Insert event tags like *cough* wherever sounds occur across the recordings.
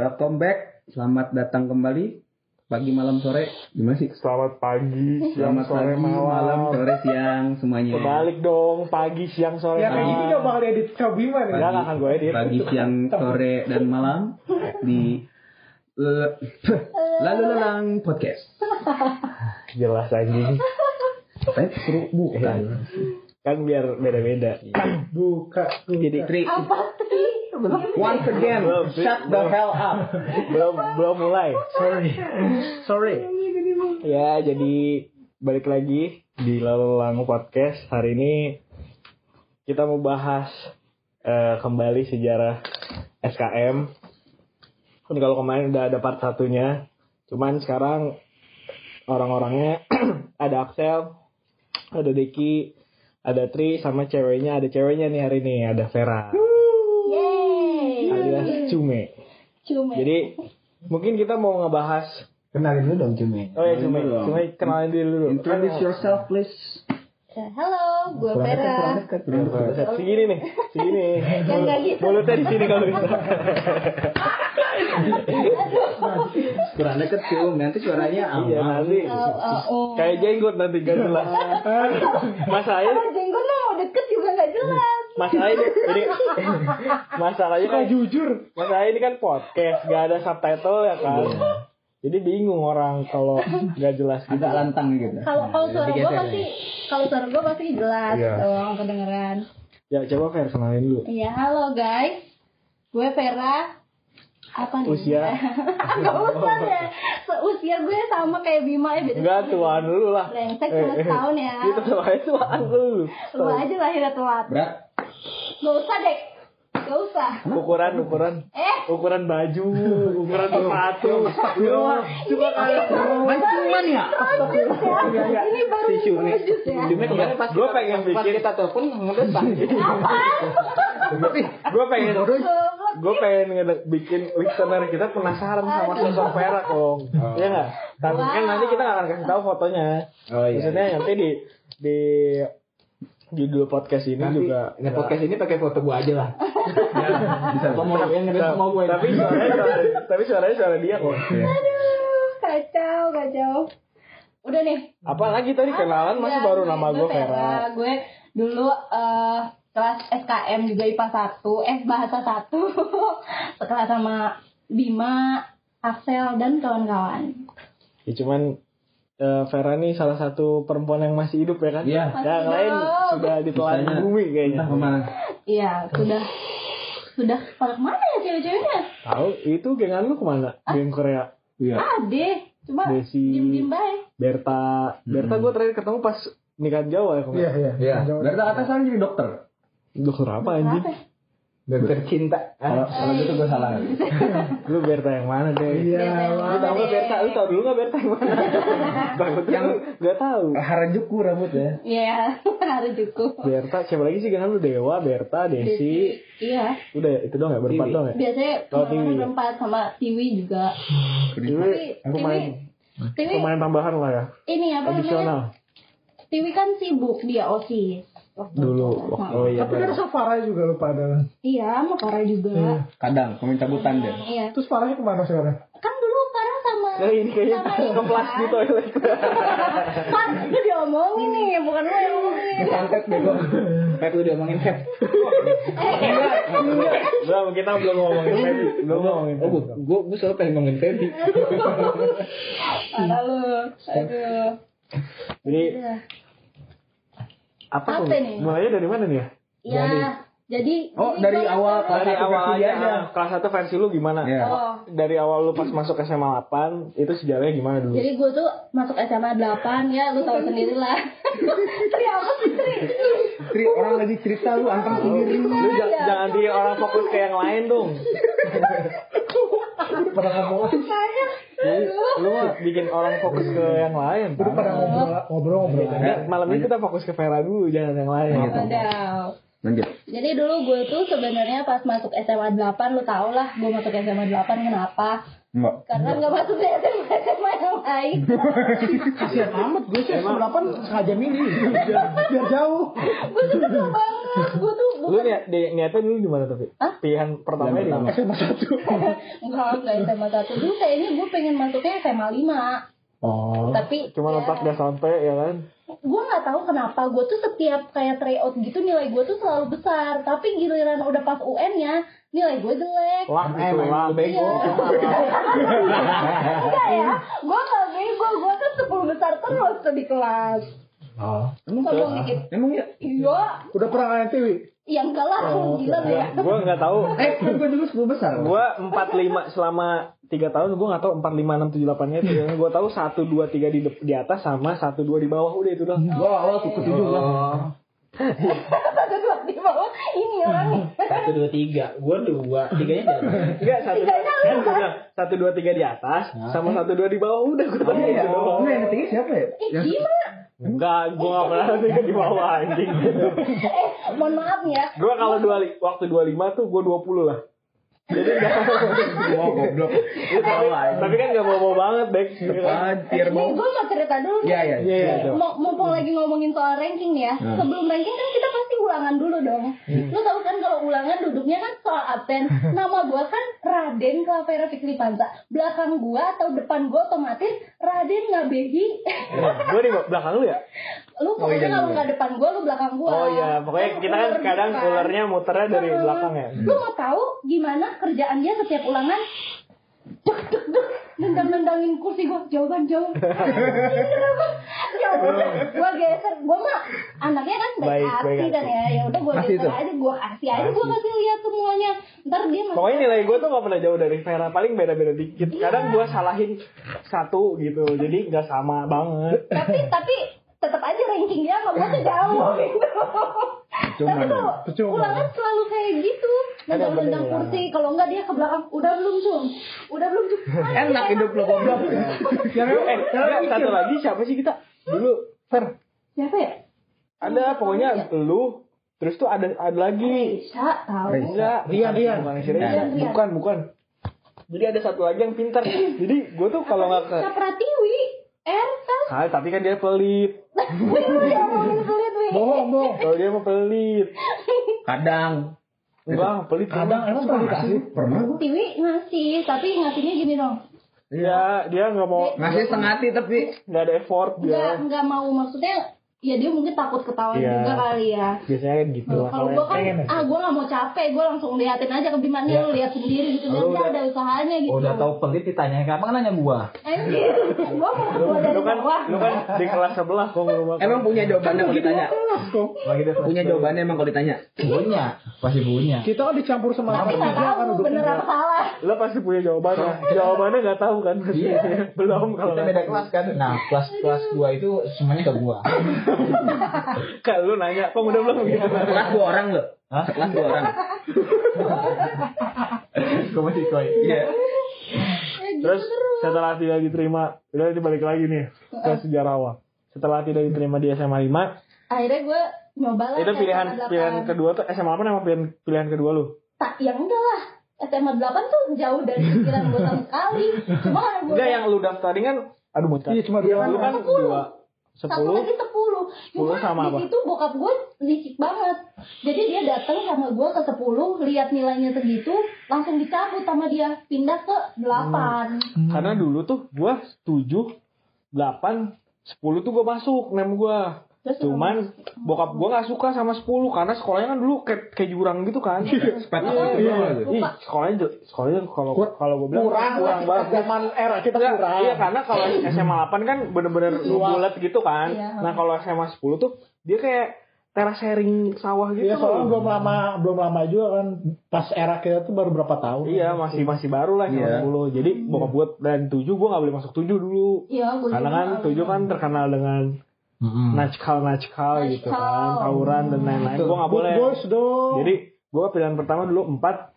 Welcome back. Selamat datang kembali. Pagi, malam, sore. Gimana sih? Selamat pagi, siang, Selamat sore, pagi, malam. malam, sore, siang, semuanya. Kebalik dong, pagi, siang, sore, Ya kayak gini gak bakal edit Kak Bima nih. Ya nggak akan gue edit. Pagi, siang, sore, dan malam di *laughs* Lalu Lalang Podcast. Jelas anjing. Katanya suruh bukan. Kan biar beda-beda. Buka, buka. Jadi tri Once again, shut the hell up. belum belum mulai. sorry. Sorry. Ya, jadi balik lagi di Lalu Langu Podcast. Hari ini kita mau bahas eh, kembali sejarah SKM. Kan kalau kemarin udah ada part satunya, cuman sekarang orang-orangnya *clears throat* ada Axel, ada Deki, ada Tri, sama ceweknya ada ceweknya nih hari ini ada Vera. Alias Cume. Cuma. Jadi mungkin kita mau ngebahas Kenalin dulu dong Cumi. Oh ya Cume, Kenalin dulu. Cume kenalin diri dulu. Introduce yourself, please. Ya, Halo, gue Vera. Segini nih, segini. *laughs* Yang nggak gitu. Mulutnya di sini kalau bisa. *laughs* Kurang deket cium, nanti suaranya Iya aman. nanti. Oh, oh, oh. Kayak jenggot nanti gak jelas. Masalahnya, Kalau jenggot mau deket juga nggak jelas. Masalahnya ini, masalahnya kan jujur. masalah ini kan podcast, gak ada subtitle ya kan. Jadi bingung orang kalau gak jelas gitu. Agak lantang gitu. Kalau kalau suara gue pasti kalau suara gue pasti jelas Iya. dong kedengeran. Ya coba Fer kenalin dulu. Iya, halo guys. Gue Vera. Apa nih? Usia? *laughs* Gak usah deh. Usia gue sama kayak Bima ya beda. Enggak tuan dulu lah. Brengsek cuma setahun ya. Itu tuan tuan dulu. Lu aja lahirnya telat. Berat. Gak usah deh. Gak usah. Ukuran ukuran Eh, ukuran baju, ukuran sepatu. Coba kayak cuman ya. Iya, iya. ini baru Tisu nih. jus ya. Cuma kemarin pas kita- pengen bikin- kita telepon ngedesak. Gue pengen gue pengen bikin listener kita penasaran sama sosok Vera kong Iya nggak tapi kan nanti kita nggak akan kasih tahu fotonya Oh iya. maksudnya nanti di di judul podcast ini Nanti, juga Nah, podcast ini pakai foto gua aja lah. bisa. *laughs* Gua mau yang ngedit Nah, sama gue. tapi suaranya suara, tapi suaranya suara dia kok Aduh, kacau, kacau. Udah nih. apa lagi tadi kenalan masih Ya, baru gue- nama gue Vera Gue dulu eh, kelas SKM juga IPA 1, eh bahasa 1. *laughs* Sekelas sama Bima, Axel dan kawan-kawan. ya cuman eh, Vera nih salah satu perempuan yang masih hidup ya kan Iya. yang lain sudah ditelan bumi kayaknya Entah ke mana. Iya, sudah sudah pada ke mana ya cewek-ceweknya? tahu itu gengan lu ke mana geng Korea Iya. Ade, cuma Desi. diem-diem baik. Berta Berta gue terakhir ketemu pas nikah Jawa ya kok Iya, iya. Iya. Berarti atas sekarang jadi dokter. dokter apa anjing? Dokter cinta. Kalau kalau gitu gue salah. *laughs* lu Berta yang mana deh Iya. lu tau gak Berta lu tau dulu gak Berta yang mana *laughs* takutnya Yang- lu gak tau Harajuku rambutnya. Iya, *laughs* harus cukup. Berta siapa lagi sih kan lu Dewa Berta Desi Iya. udah itu doang ya berempat doang ya Biasanya Oh, kemarin Tiwi. berempat sama Tiwi juga. Tiwi Tapi pemain Tiwi, pemain tambahan lah ya ini apa namanya? Tiwi kan sibuk dia osis. Waktu dulu itu. oh iya Tapi kan Safara juga lu pada. Iya, mau Farah juga. Kadang pemain cabutan deh. Iya. Terus Farahnya ke mana sekarang? Kan dulu Farah sama Nah, ini kayaknya sama keplas kan. di toilet *laughs* Kan itu diomongin nih, bukan lu yang ngomongin. Angkat bego. Pep udah ngomongin Pep. belum kita belum ngomongin Feby belum ngomongin Oh, gue gue gue selalu pengen ngomongin Feby. *laughs* Parah lu. Aduh. jadi Udah. Apa Apa tuh nih? mulainya dari mana nih ya Ya, jadi Oh, jadi dari gua awal. Kelas dari awal aja aja. kelas satu versi lu gimana Iya. Oh. dari awal lu pas masuk SMA 8 itu sejarahnya gimana dulu Jadi gue tuh masuk SMA 8 ya, lu tahu sendiri lah. *laughs* Tri apa sih Tri? Tri orang lagi cerita lu anteng sendiri. lu ja- jangan di orang fokus ke yang lain dong *laughs* Pada ngomong Makanya, Jadi, aduh. lu mah bikin orang fokus ke yang lain Udah pada ngobrol ngobrol ngobrol. Ya, malam ini kita fokus ke Vera dulu jangan yang lain gitu. Lanjut. Jadi dulu gue tuh sebenarnya pas masuk SMA 8 lu tau lah gue masuk SMA 8 kenapa? Enggak. Karena nggak masuk di SMA SMA yang lain. Kasihan amat gue sih SMA 8 sengaja milih biar, biar jauh. gue tuh kesel banget. Gue tuh Lu bukan niat, di, niatnya dulu di mana tapi? Hah? Pilihan pertamanya di mana? SMA 1. *laughs* enggak enggak SMA 1 dulu kayaknya gue pengen masuknya SMA 5 Oh. Tapi Cuma ya, letak gak sampai ya kan? gue nggak tahu kenapa gue tuh setiap kayak tryout gitu nilai gue tuh selalu besar tapi giliran udah pas UN nya nilai gue jelek Lah Eh, itu main lah. lu bego. *laughs* enggak ya gue nggak bego gue kan 10 besar terus tuh di kelas Oh. Emang Sombong dikit Emang ya? iya Udah pernah ngeliat TV? yang enggak lah gila ya Gue nggak tahu. *laughs* Eh, gue dulu 10 besar. Gue empat lima selama tiga tahun gue nggak tahu empat lima enam tujuh delapannya itu. Yang gue tahu satu dua tiga di dep- di atas sama satu dua di bawah udah itu doang. Gua awal tuh ketujuh lah. Satu dua di bawah ini orang nih Satu dua tiga. Gue dua. Tiganya di atas. Enggak satu Tiganya kan bilang, satu dua tiga di atas sama satu dua di bawah udah gue tahu Oh, doang. Enggak, yang ketiga siapa ya? eh Yang gimana Enggak, gue gak pernah tiga di bawah anjing. eh mohon maaf ya Gue kalau dua waktu dua lima tuh gue dua puluh lah. Jadi enggak. Wah, goblok. Iya, tapi, tapi kan gak mau-mau banget, Bek. Eh, nih mau. gue mau cerita dulu. Iya, iya. Iya, iya. Mau mumpung lagi ngomongin soal ranking nih ya. Hmm. Sebelum ranking kan kita pasti ulangan dulu dong. Lu tahu kan kalau ulangan duduknya kan soal absen. *laughs* Nama gua kan Raden Klavera Fikri Panza. Belakang gua atau depan gua otomatis Raden Ngabehi. Gue di belakang lu ya? *laughs* lu Oh, iya, pokoknya kalau iya. nggak depan gua lu belakang gua. Oh iya, pokoknya kita kan kadang kan. muternya dari Heeh. belakang ya. Lu mau tahu gimana kerjaan dia setiap ulangan? Duk duk duk nendang-nendangin kursi gua jawaban kenapa? Ya udah, gua geser. Gua mah anaknya kan baik, Baik, hati kan ya. Ya udah gua geser aja, gua kasih aja, gua kasih lihat semuanya. Ntar dia masih Pokoknya nilai gue tuh gak pernah jauh dari Vera, paling beda-beda dikit. Iya. Kadang gue salahin satu gitu, jadi gak sama banget. tapi tapi tetap aja ranking dia gua tuh jauh gitu. Cuma tapi kalau percuma. ulangan selalu kayak gitu nendang-nendang kursi kalau enggak dia ke belakang udah belum cum udah belum cum *laughs* Enak hidup lo goblok. *laughs* Yang Eh, satu lagi siapa sih kita? Dulu, Fer, siapa ya ada pokoknya lu, terus tuh ada ada lagi. Bisa tahu Rian. Bukan si Rian. Rian. Bukan, bukan. Jadi ada satu lagi yang pintar. *clears throat* Jadi gue tuh kalau nggak ke Sapratiwi Erta Ah, tapi kan dia pelit. Bohong, bohong. Kalau dia mau pelit. Kadang. Enggak, pelit. Kadang emang pernah dikasih. Pernah gua. Tiwi ngasih, tapi ngasihnya gini dong. Iya, dia nggak mau Ngasih setengah hati tapi nggak ada effort dia. enggak mau maksudnya ya dia mungkin takut ketahuan Iya. juga kali ya. Biasanya kan gitu lah. Kalau gua kan, pengen ya? ah gua nggak mau capek, gua langsung liatin aja ke Bima nih, lu lihat sendiri gitu, Lu nanti udah- ada usahanya gitu. Udah tahu pelit ditanya kapan nanya gua. Anjir, gua mau lu, keluar dari lu kan bawah. lu kan di kelas sebelah kok ngomong emang punya jawabannya kalau ditanya. Lagi dia Punya jawabannya emang kalau ditanya. punya, pasti punya. Kita kan dicampur sama Tapi kan tahu bener apa salah. lo pasti punya jawabannya jawabannya nggak tahu kan Iya. *laughs* belum kalau Kita beda kelas kan. Nah, kelas kelas gua itu semuanya ke gua. *laughs* *laughs* kalau lu nanya kok udah belum gitu Kelas dua orang lo. Hah? Kelas dua orang. *laughs* Gua masih koi. Iya. Ya, gitu terus setelah tidak diterima udah nanti balik lagi nih ke sejarawan setelah tidak diterima di SMA 5 Akhirnya gua nyoba lah. itu pilihan pilihan 8. kedua tuh SMA apa nama pilihan pilihan kedua lu Tak, ya enggak lah. SMA 8 tuh jauh dari pikiran gue sama sekali. Cuma karena gue enggak yang lu daftarin kan aduh mau Iya, cuma dua lu kan dua satu sepuluh lagi 10. Cuma 10 sama di apa? situ bokap gue licik banget. Jadi dia datang sama gue ke 10, lihat nilainya segitu, langsung dicabut sama dia, pindah ke 8. karena dulu tuh gua tujuh delapan sepuluh tuh gua masuk nem gua Terus cuman bokap gua nggak suka sama 10 karena sekolahnya kan dulu kayak kayak jurang gitu kan Iya, apa iya. itu? Ih, sekolahnya sekolahnya kalau kalau gue bilang Kurang, kurang banget. Zaman era kita Enggak, kurang. Iya karena kalau SMA 8 kan bener-bener bulat gitu kan. Iya. Nah kalau SMA 10 tuh dia kayak teras sharing sawah gitu. Iya, soalnya belum lama belum lama juga kan pas era kita tuh baru berapa tahun. Iya masih masih baru lah Iya. SMA 10. Jadi bokap gue dan 7 gue gak boleh masuk 7 dulu. Iya, gue Karena kan 7 kan terkenal dengan Mm-mm. najkal-najkal gitu kan, Najkal. tawuran dan lain-lain. Gue gak Good boleh. boys dong. Jadi gue pilihan pertama dulu 4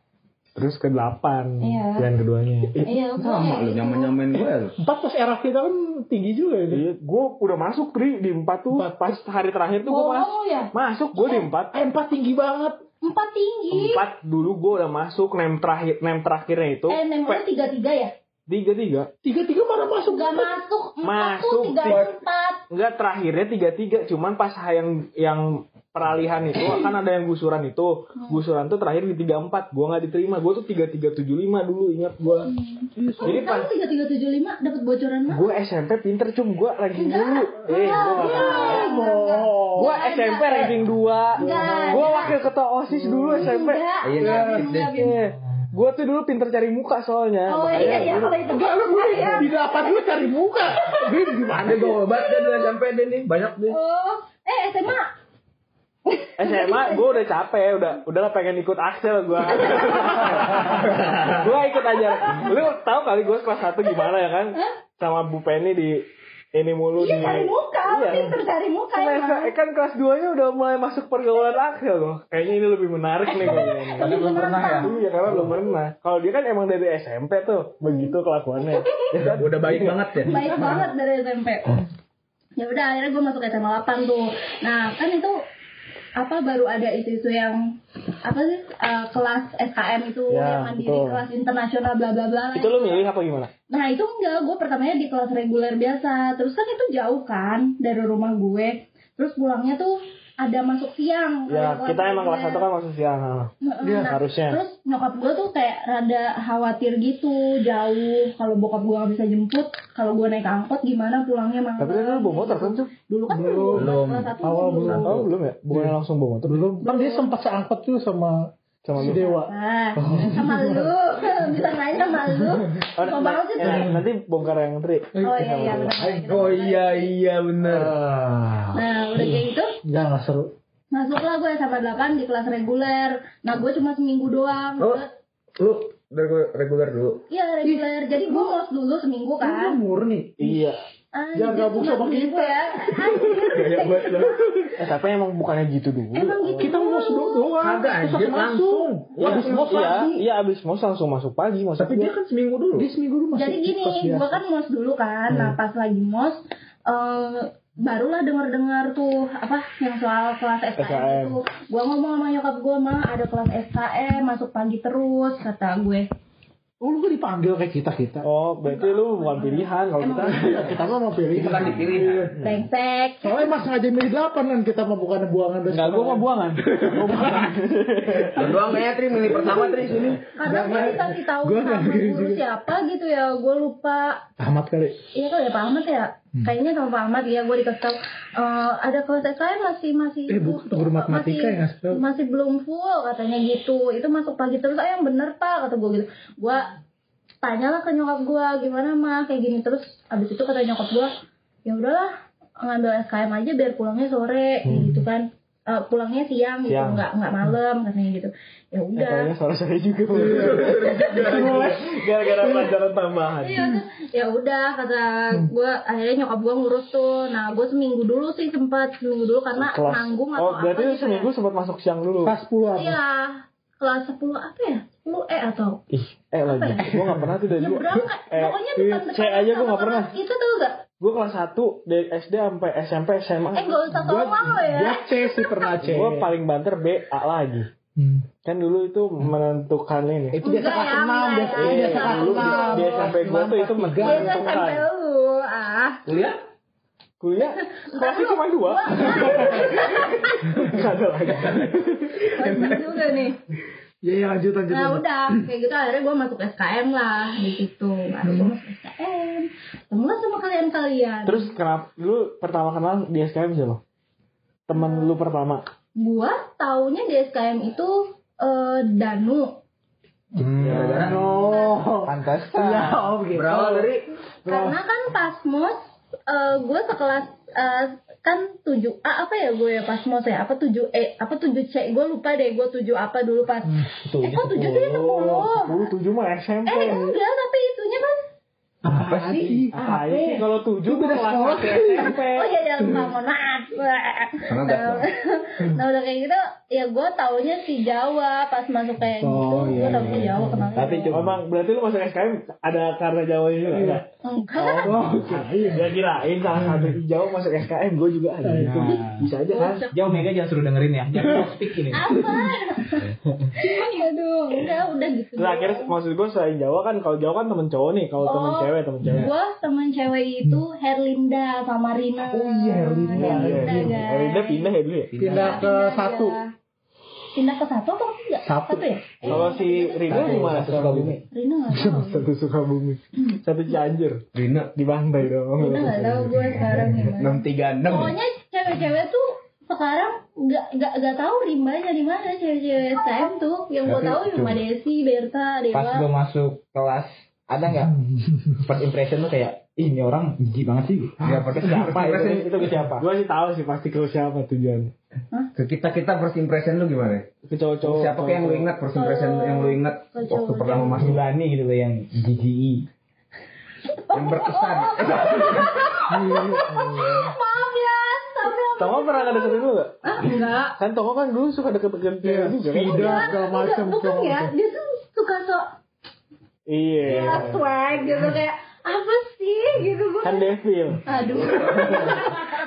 terus ke delapan Iya. pilihan keduanya Iya, gue Sama lu nyaman-nyamain gue lu. Empat pas era kita kan tinggi juga ya. Iya, gue udah masuk tri di empat tuh Empat. pas hari terakhir tuh gue Bohong masuk lu ya? masuk gue di empat Eh, empat tinggi banget. Empat tinggi. empat dulu gue udah masuk nem terakhir nem terakhirnya itu Eh, nembaknya tiga tiga ya? Tiga tiga Tiga-tiga mana masuk? Gak masuk. Masuk, tiga tiga. empat. enggak terakhirnya tiga tiga cuman pas yang yang peralihan itu *clears throat* kan ada yang gusuran itu. Gusuran tuh terakhir di tiga empat gue nggak diterima. Gue tuh tiga tiga tujuh lima dulu ingat gue jadi Kamu pas tiga tiga tujuh lima dapat bocoran mah? gue SMP pinter cum. Gue ranking dulu. Eh gue SMP ranking dua. Enggak. gue wakil ketua osis dulu SMP Enggak. Iya, Gue tuh dulu pinter cari muka soalnya Oh iya iya kalau itu gue ya. di delapan dulu cari muka. Gue gimana? Ada gue obat dia dulu SMP deh nih, banyak deh. Oh, eh SMA. SMA gue udah capek udah udahlah pengen ikut Axel gue *laughs* gue ikut aja lu tahu kali gue kelas satu gimana ya kan sama Bu Penny di ini mulu Iya di cari muka, Iya. pinter cari muka Semester, eh, kan kelas 2 nya udah mulai masuk pergaulan Axel loh kayaknya ini lebih menarik nih kayaknya ini. Karena belum pernah ya. Iya karena belum pernah. Kalau dia kan emang dari SMP tuh begitu kelakuannya. Udah, udah baik banget ya. Baik banget dari SMP. Ya udah akhirnya gue masuk SMA 8 tuh. Nah kan itu apa baru ada isu-isu yang apa sih eh, kelas SKM itu Ya, yang mandiri betul. kelas internasional bla bla bla. Itu lo milih apa gimana? Nah itu enggak, gue pertamanya di kelas reguler biasa Terus kan itu jauh kan dari rumah gue Terus pulangnya tuh ada masuk siang Ya kita emang kelas satu kan masuk siang. Heeh, nah, harusnya. Terus nyokap gue tuh kayak rada khawatir gitu Jauh Kalau bokap gue gak bisa jemput Kalau gue naik angkot gimana pulangnya malam Tapi kan lu bawa motor kan tuh? Dulu kan belum Belum. Awal belum belum. Oh belum ya? Bukan langsung bawa motor. Belum. Kan dia sempat seangkot tuh sama Sama si lu. Dewa. Ah, sama lu *laughs* Bisa main sama lu *laughs* Oh, banget sih tuh eh, nanti bongkar yang tri. Oh iya iya bener. Oh iya iya bener. Ah. Nah udah kayak gitu Enggak, enggak seru. Masuklah gue sama 8 di kelas reguler. Nah, gue cuma seminggu doang. Oh. Gue- Lu dari reguler dulu. Iya, reguler. Jadi gue mos dulu seminggu Lu kan. murni. Iya. Anjir, Jangan gabung sama kita. ya. Anjir. Eh tapi emang bukannya gitu dulu. Emang gitu. Kita mos dulu doang. Kagak Terus anjir masuk. langsung. Iya, Habis mos iya, pagi. iya abis mos langsung masuk pagi maksud Tapi dia kan seminggu dulu. Dia seminggu dulu masuk. Jadi gini, gue kan mos dulu kan. Nah, pas lagi mos, eh barulah dengar-dengar tuh apa yang soal kelas SKM, SKM. itu. Gue ngomong sama nyokap gue mah ada kelas SKM masuk pagi terus kata gue. Oh, lu dipanggil kayak kita kita. Oh, berarti lu bukan pilihan kalau kita. kita mah mau pilih. Itu kan dipilih. Brengsek. Soalnya emang sengaja milih delapan kan kita mah bukan buangan Enggak, gua mah buangan. Gua buangan. Lu doang ya Tri milih pertama Tri sini. Karena gue dikasih tahu Gua sama guru siapa gitu ya, gue lupa. Ahmad kali. Iya kali ya Pak Ahmad ya. Hmm. Kayaknya sama Pak Ahmad ya gue dikasih tahu eh, ada kelas SKM masih masih Eh, bukan guru matematika masih, yang masih belum full katanya gitu. Itu masuk pagi terus ah yang bener Pak kata gue gitu. Gue tanyalah ke nyokap gue gimana mah kayak gini terus abis itu kata nyokap gue ya udahlah ngambil SKM aja biar pulangnya sore kayak gitu kan. Eh, pulangnya siang, gitu Hmm. Siang. nggak nggak malam katanya gitu ya Eh, udah kayaknya suara saya juga. Mulai *laughs* gara-gara pelajaran tambahan. Iya, ya udah kata gue akhirnya nyokap gue ngurus tuh. Nah gue seminggu dulu sih sempat seminggu dulu karena Kelas. nanggung atau Oh, berarti apa gitu seminggu ya. sempat masuk siang dulu. Kelas 10 apa? Iya kelas 10 apa ya? 10 E atau Ih, eh lagi. Gua enggak pernah tuh dari dulu. Eh, Pokoknya depan C aja gua enggak pernah. Itu tuh gak? Gua kelas 1 dari SD sampai SMP SMA. Eh gak usah sombong lo ya. Gua C sih pernah C. Gua paling banter B A lagi. Hmm. Kan dulu itu menentukan ini. Itu biasa kelas ya, 6, enggak biasa ya. itu biasa kelas Dulu 6. di SMP gua tuh itu Kelas Biasa menentukan. sampai lu ah. Kuliah? Kuliah kelasnya cuma dua. Ada lagi. Bagus juga nih. Ya, ya lanjut lanjut. Nah lanjut. udah kayak gitu akhirnya gue masuk SKM lah di situ. Baru gue masuk SKM. Temulah sama kalian-kalian. Terus kenapa lu pertama kenal di SKM siapa? Temen lu pertama. gua taunya di SKM itu eh, Danu Hmm. Gara-gara Oh. Pantesan. Ya, oh berawal dari karena kan pas mos eh, gue sekelas eh, kan 7A apa ya gue ya pas mos ya apa 7E apa 7C gue lupa deh gue 7 apa dulu pas. Eh kok 7 sih? 10 Sepuluh. Tujuh mah SMP. eh enggak tapi itunya kan Apa sih? Apa sih kalau tujuh beda sekolah SMP. *laughs* Oh iya jangan lupa mohon maaf. Karena nggak Nah, *laughs* nah udah kayak gitu ya gue taunya si Jawa pas masuk kayak Oh, gitu iya, gue tau si iya. Jawa kenalnya Tapi Jawa. cuma emang berarti lu masuk SKM ada karena Jawa juga enggak? enggak Oh, ya kirain salah satu Jawa masuk SKM, gue juga ada. Itu bisa aja kan? Jauh Mega jangan suruh dengerin ya. Jangan speak ini. apa *laughs* aduh enggak udah gitu Terus akhirnya maksud gue selain Jawa kan, kalau Jawa kan temen cowok nih, kalau temen Oh, cewek temen cewek. gue temen cewek itu Herlinda sama Rina Oh iya, Herlinda. Herlinda Iya, guys Rinda pindah ya dulu ya. Pindah ke Pindah satu. aja. pindah ke satu atau enggak Satu. ya Eh, Kalau si Rina gimana? Sukabumi. Rina nggak tahu *laughs* Satu Sukabumi, satu Cianjur, Rina di Bantai dong. Rina nggak tahu gue sekarang gimana enam tiga enam. pokoknya cewek-cewek tuh sekarang nggak nggak nggak tahu rimbanya di mana cewek-cewek STM tuh yang gue tahu cuma. Desi Berta Pas Dewa gue masuk kelas, ada nggak first impression tuh kayak, Ih, ini orang jijik banget sih. Ya, Terus siapa itu? Itu ke siapa? Gue sih tahu sih pasti ke siapa tujuan. Ke kita kita first impression lu gimana? Ke cowok-cowok. Siapa kayak yang lu ingat first impression Oh, yang lu ingat waktu cowok. pertama masuk Julani gitu loh yang jijik. yang berkesan. *laughs* maaf ya tapi apa Toko pernah ngedeketin lu gak? ah enggak Kan Toko kan dulu suka deket-deket Iya, juga kan? Vida segala macam. bukan ya macam. dia tuh suka sok Iya. ya swag gitu kayak apa sih gitu gue Kan Devil. aduh *laughs*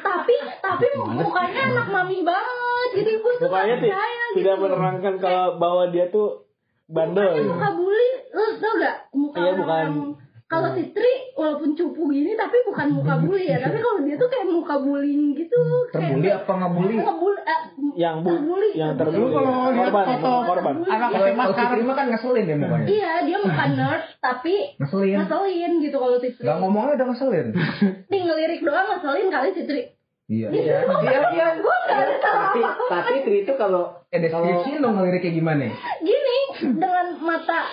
tapi tapi mukanya anak mami banget jadi gue suka Mukanya percaya gitu tidak menerangkan kalau bahwa dia tuh bandel. Mukanya muka bully lu tau gak muka Iya, orang bukan. Kalau si Tri walaupun cupu gini tapi bukan muka bully ya tapi kalau dia tuh kayak muka bullying gitu Terbuli apa ngebully? ngebully eh, Yang bu, terbully yang Lu terbulu kalau lihat korban, foto korban. anak SMA sekarang Prima kan ngeselin ya mukanya. iya dia muka *laughs* nerd tapi Ngeselin. ngeselin gitu kalau si Tri Gak ngomongnya udah ngeselin. *laughs* nih ngelirik doang ngeselin kali si Tri Iya. Iya. Iya. Iya. gue gak ada salah Tapi tapi Tri itu kalau Eh deskripsi dong ngelirik kayak gimana? gini dengan mata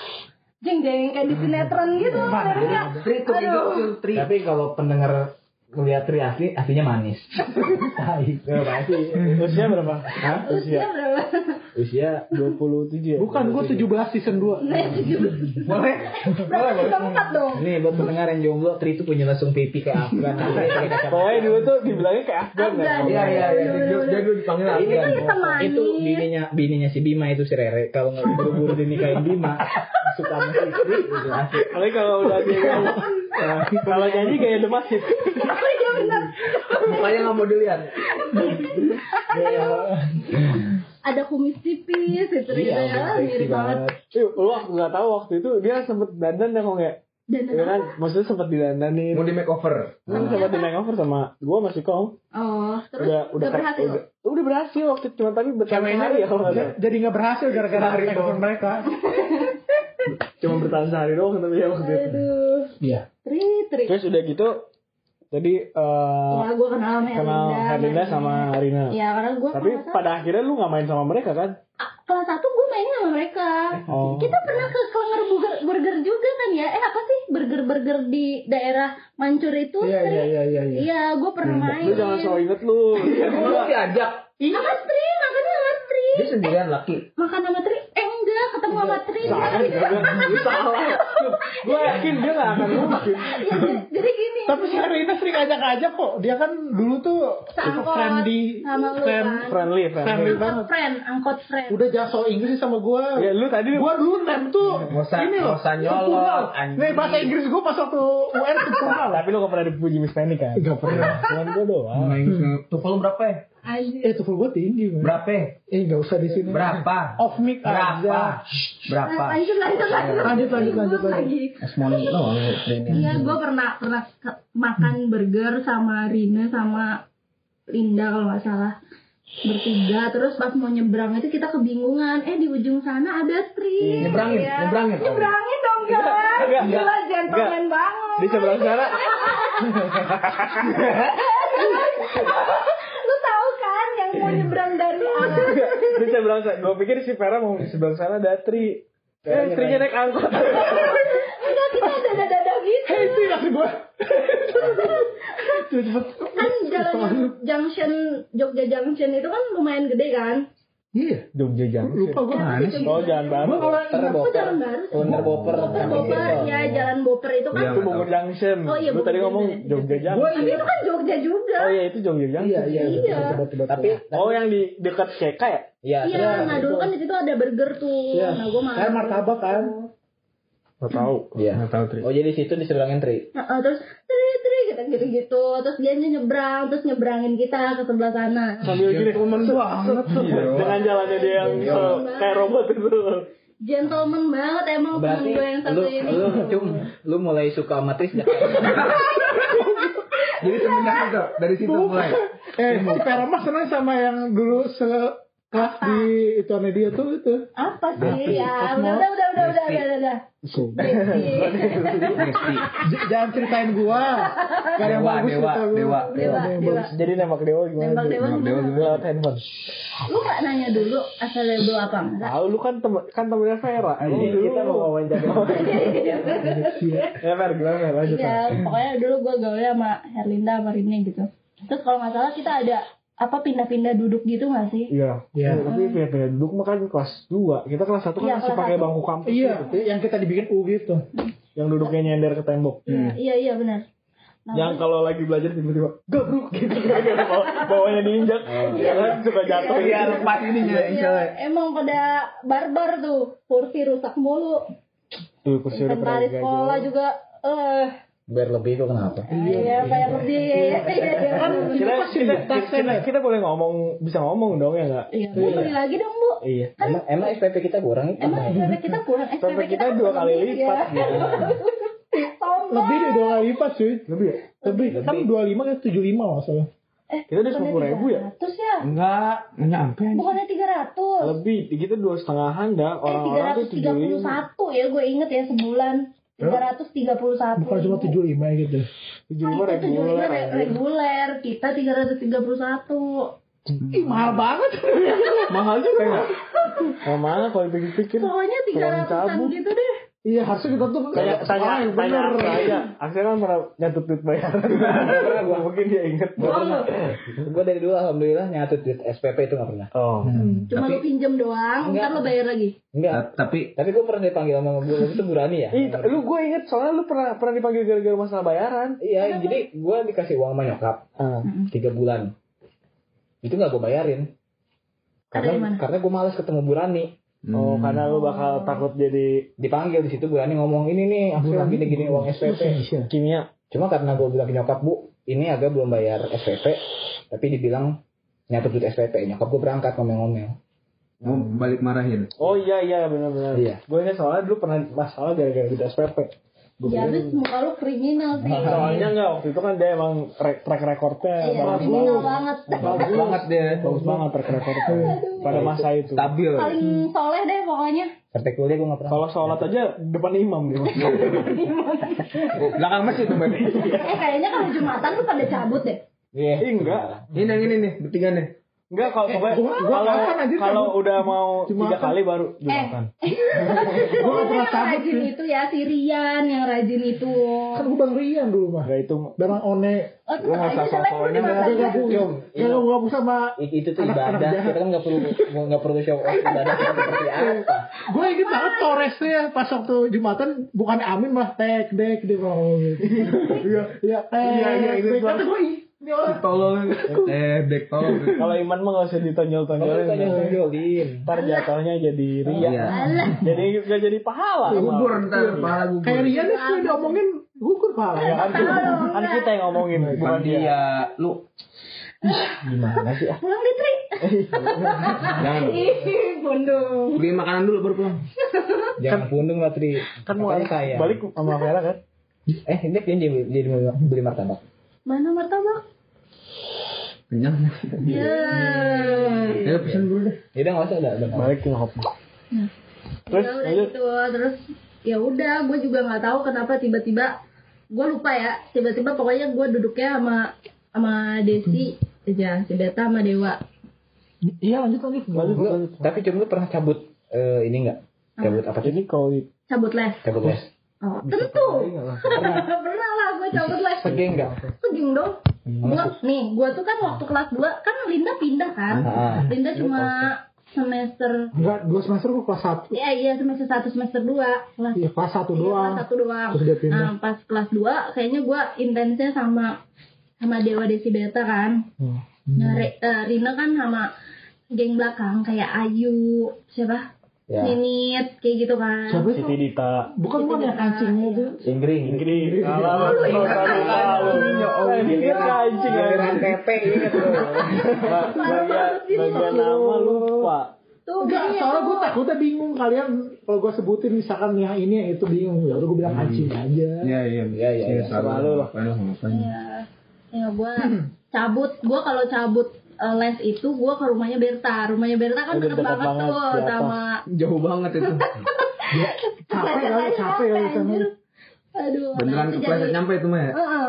jeng jeng kayak di sinetron gitu ngeliriknya. Tri tuh Aduh. itu Tri. tapi kalau pendengar ngeliat Tri asli, aslinya manis. *laughs* Tai. Berapa sih? Usia berapa? Hah? usia berapa Usia 27 ya? Bukan, gue 17 season 2. Nah, Boleh. keempat dong Nih buat pendengar yang jomblo, Tri itu punya langsung pipi kayak Afgan. *laughs* Pokoknya dulu tuh dibilangnya kayak Afgan kan? Iya iya iya. Dia dulu dipanggil Afgan. manis. Itu bininya bininya si Bima itu si Rere. Kalau nggak buru-buru dinikahin Bima, *laughs* suka sama si Tri gitu kalau udah dia nyanyi. Nah, kalau nyanyi kayak The Massive. Iya benar. Mukanya nggak mau dilihat. Ada kumis tipis gitu Iya, ya, mirip banget. Ih, Lu waktu nggak tahu waktu itu dia sempet dandan ya kok Dan Iya kan? Maksudnya sempet didandanin. Mau di makeover. Hmm, sempat di makeover sama gua masih kong. oh, terus Udah udah, udah berhasil. Udah, udah berhasil waktu itu cuma tapi bertahan sehari ya kalau nggak salah. jadi nggak berhasil gara-gara handphone doang. mereka. *laughs* Cuma bertahan sehari doang tapi ya waktu itu. Aduh, Iya. tri tri. Terus udah gitu tadi eh Ya, gue kenal sama kenal Herlinda sama Rina. Ya, karena gue Tapi pada akhirnya lu nggak main sama mereka kan? Kelas satu gue main sama mereka. Oh. Kita pernah ke Klenger burger, burger juga kan ya? Eh apa sih burger-burger di daerah Mancur itu? Iya, iya, iya, iya, iya. Iya, gue pernah main. Lu jangan so inget lu. Lu diajak. Sama Tri, makanya sama Tri. Dia sendirian laki. Makan sama Tri? Eh enggak, ketemu sama Tri. Salah. Gue yakin dia nggak akan mungkin. Ya, jadi- gini. Tapi si Rina sering ajak-ajak kok. Dia kan dulu tuh Seangkot friendly, sama lu friend, kan. Friendly, friendly friendly. banget. Angkot friend, angkot friend. Udah jaso Inggris sama gue. Ya lu tadi Gua dulu nem tuh ini loh. sempurnal. anjing. Nih bahasa Inggris gue pas waktu UN sempurna tapi lu gak pernah dipuji Miss Penny kan? Gak pernah. Cuman gue doang. Tuh lu berapa ya? Anjir. Eh tuh gue tinggi man. Berapa? ya? Eh gak usah di sini. Berapa? Off mic aja. Berapa? Berapa? Lanjut, lanjut, lanjut. Lanjut, lanjut, lanjut, lanjut. Lagi. Esmoni lo Iya, gue pernah pernah makan burger sama Rina sama Linda kalau nggak salah bertiga terus pas mau nyebrang itu kita kebingungan eh di ujung sana ada Tri Nyebrangin, Ya. nyebrangin. nyebrangin dong guys gila gentleman banget Di sebelah sana *laughs* lu tahu kan yang mau nyebrang dari arah di sebelah sana. Gue pikir si Vera mau di sebelah sana ada Tri. Eh, Trinya naik angkot. *laughs* enggak kita ada dada gitu Eh itu yang gue. kan jalan junction Jogja Junction itu kan lumayan gede kan Iya. Jogja Junction. Lupa gue. Mana sih? Oh, jalan baru. Gue kalau boper. jalan baru boper. Boper, ya jalan boper itu kan. Iya. Itu Bogor Junction. Oh, iya, Lu tadi ngomong. Jogja Junction. Gue Tapi itu kan Jogja juga. Oh iya itu Jogja Junction. Iya, iya. Iya. Betul, Tapi Oh yang di dekat CK ya? Iya, Iya, nah dulu kan di situ ada burger tuh. Iya. Nah, gue makan. Kayak martabak kan. Gak tahu. Iya. Gak tahu Tri. Oh jadi situ di seberangin Tri. Nah, terus tri tri gitu gitu gitu terus dia nyebrang terus nyebrangin kita ke sebelah sana Sambil gini. Gentleman banget. Dengan jalannya dia yang Iya. se- kayak robot itu. gentleman banget emang temen Berarti gue yang satu lu ini lu cum lu mulai suka sama Tris? *laughs* Jadi semenjak itu dari situ mulai. Eh, si Perama senang sama yang dulu sekelas di itu aneh dia tuh itu. apa sih ya udah udah udah udah udah udah udah *laughs* jangan ceritain gua. Gak ada yang Dewa, bagus dewa, cerita gua. dewa. Dewa, dewa. Jadi nembak dewa gimana? Nembak dewa Nembak dewa gimana? Lewat handphone. lu gak nanya dulu asal lu apa enggak Tahu lu kan temen kan temennya Vera. Emang Iya, dulu kita mau wawancara. Ya Ver gimana Ver? lanjut. Ver. Iya, pokoknya dulu gue gaulnya sama Herlinda sama Rini gitu. Terus kalau nggak salah kita ada apa pindah-pindah duduk gitu nggak sih? Iya. Iya. Tapi pindah-pindah duduk mah kan kelas 2. Kita kelas 1 kan Iya, masih pakai bangku kampus. Iya, gitu. yang kita dibikin U gitu. Yang duduknya nyender ke tembok. Iya, iya iya benar. Nah, yang kalau lagi belajar tiba-tiba gabruk gitu *laughs* gara-gara baw- bawahnya diinjak ya kan suka jatuh Iya, gitu. lepas ininya iya, insya emang pada barbar tuh, kursi rusak mulu. tuh kursi udah pernah Inventaris sekolah juga eh Biar lebih kok kenapa? iya kayak lebih iya iya Kan kita itu pasti kita, tas kita, kita boleh ngomong bisa ngomong dong ya nggak iya Bu, beli lagi dong bu iya Emang emang SPP kita kurang itu. emang SPP kita kurang SPP Sampai kita dua kali lebih, lipat ya. gitu. Lebih deh dua kali lipat cuy. lebih ya Lebih. Kan dua lima kan tujuh lima masalah. eh, Kita udah bukannya 10.000 ya? 300 ya Enggak, nggak nyampe. bukannya 300 lebih kita dua setengahan dah eh orang-orang tuh tujuh lima 331 ya gue inget ya sebulan 331 Bukan cuma tujuh lima gitu. tujuh Oh, lima itu 75 reguler re- reguler, kita 331. Ih mahal banget. mahal juga ya oh mahal kalau dipikir-pikir Pokoknya 300-an cabut. gitu deh. Iya harusnya kita tuh tanya tanya yang tanya bener. saya Aksel kan pernah nyatut duit bayaran *laughs* gua mungkin dia inget Gue dari dulu alhamdulillah nyatut duit SPP itu nggak pernah. oh Cuma Tapi- lu pinjem doang, Enggak. ntar lu bayar lagi. Enggak. Ta- Tapi Tapi gue pernah dipanggil sama gue itu Burani ya. Ih, lu gue inget soalnya lu pernah pernah dipanggil gara-gara masalah bayaran. Iya, jadi gue dikasih uang sama nyokap Ah. tiga bulan. Itu nggak gue bayarin. Karena karena gue males ketemu Burani. Oh, karena lu bakal takut jadi Dipanggil di situ Burani ngomong ini nih, aku gini gini uang SPP. kimia. Cuma karena gue bilang nyokap bu, ini agak belum bayar SPP, tapi dibilang nyatut duit SPP. Nyokap gue berangkat ngomel-ngomel. mau balik marahin. Oh iya iya benar-benar. Iya. Gue inget soalnya dulu pernah masalah gara-gara duit SPP. Ya habis muka lu kriminal sih. *laughs* Soalnya enggak waktu itu kan dia emang track, track recordnya Iya, bagus. kriminal banget. Bagus banget deh. Bagus banget track recordnya pada masa itu. Stabil. Paling soleh deh pokoknya. Sampai kuliah gue nggak pernah. Kalau sholat aja depan imam dia. *laughs* Belakang masjid tuh berarti. Eh kayaknya kalau Jumatan lu pada cabut deh. Iya. Enggak. Ini yang ini nih, bertiga nih. Enggak kalau pokoknya gua- gua kalau kapan anjir kalau cabut? udah mau Cuma tiga kan- kali baru Eh, dimakan. Gue gak pernah yang cabut rajin sih. itu ya si Rian yang rajin itu. Kan gue bang Rian dulu mah. Enggak itu Barang one. Oh, Lu nggak usah aja sampai sok-sokin lu aja. dimakan ya. Gabung. Kalau gak bisa sama itu tuh ibadah. Kita kan nggak perlu nggak perlu show off ibadah seperti apa. Gue inget banget Torresnya pas waktu Jumatan bukan Amin malah tek dek dia ngomong gitu. *laughs* Iya iya tek. Iya, iya, inget dek. Kata banget. Tolong. Eh, dek tolong. kalau iman mah nggak usah Kalau ditonjol-tonjolin. tonjolin. Ntar jatuhnya jadi ria. Iya. Jadi nggak jadi pahala. Gugur ntar, pahala gugur. kayak Rian deh sih diomongin gugur pala. Ya kan, kita yang ngomongin Bukan bukan dia. dia. Lu Gimana sih? ah? Pulang deh, Tri. jangan. Ih, bondong. Beli makanan dulu baru pulang. Jangan pundung lah Tri. Kan mau saya. balik sama Vera kan? Eh, ini dia jadi beli martabak. Mana martabak? Kenyang. Ya. Ya pesen dulu deh. Ya udah nggak usah udah. udah. Balik ke hop. Terus ya udah gitu terus ya udah gue juga nggak tahu kenapa tiba-tiba gue lupa ya tiba-tiba pokoknya gue duduknya sama sama Desi aja si Beta sama Dewa Iya lanjut lanjut. Lanjut, lanjut. tapi cuma lu pernah cabut eh, ini enggak? Cabut apa sih? Kalau di cabut les Cabut les. Oh tentu pernah *laughs* lah gue cabut les Pergi enggak? Seging dong gua, nih gue tuh kan waktu kelas 2 kan Linda pindah kan Ah. Linda cuma semester Enggak, dua semester gue kelas satu. ya iya semester satu semester dua kelas Iya, kelas satu Iya, doang. kelas satu doang. Terus dia pindah. Nah, pas kelas 2 kayaknya gua intensnya sama sama Dewa Desi Beta kan. Hmm. Nah, Re- eh, Rina kan sama geng belakang kayak Ayu, siapa? Ya. Ninit kayak gitu kan. Siapa itu? Siti Dita. Bukan bukan yang kancingnya itu. Inggris. Inggris. Alah, lu Inggris kancing Giliran ya. Pepe inget lu. Bagian nama lupa. Tuh, Enggak, iya, soalnya gue takutnya bingung kalian kalau gue sebutin misalkan yang ini yang itu bingung ya udah gue bilang kancing aja. Iya iya Iya, iya, iya. Selalu lah. Iya. Ya gua cabut, gua kalau cabut eh, les itu gua ke rumahnya Berta. Rumahnya Berta kan Udah deket banget banget, tuh di atas. sama Jauh banget itu. *laughs* Capek kali, capek kali. Anjir. Aduh, Beneran nah, itu kepleset jadi- nyampe itu mah ya. Heeh.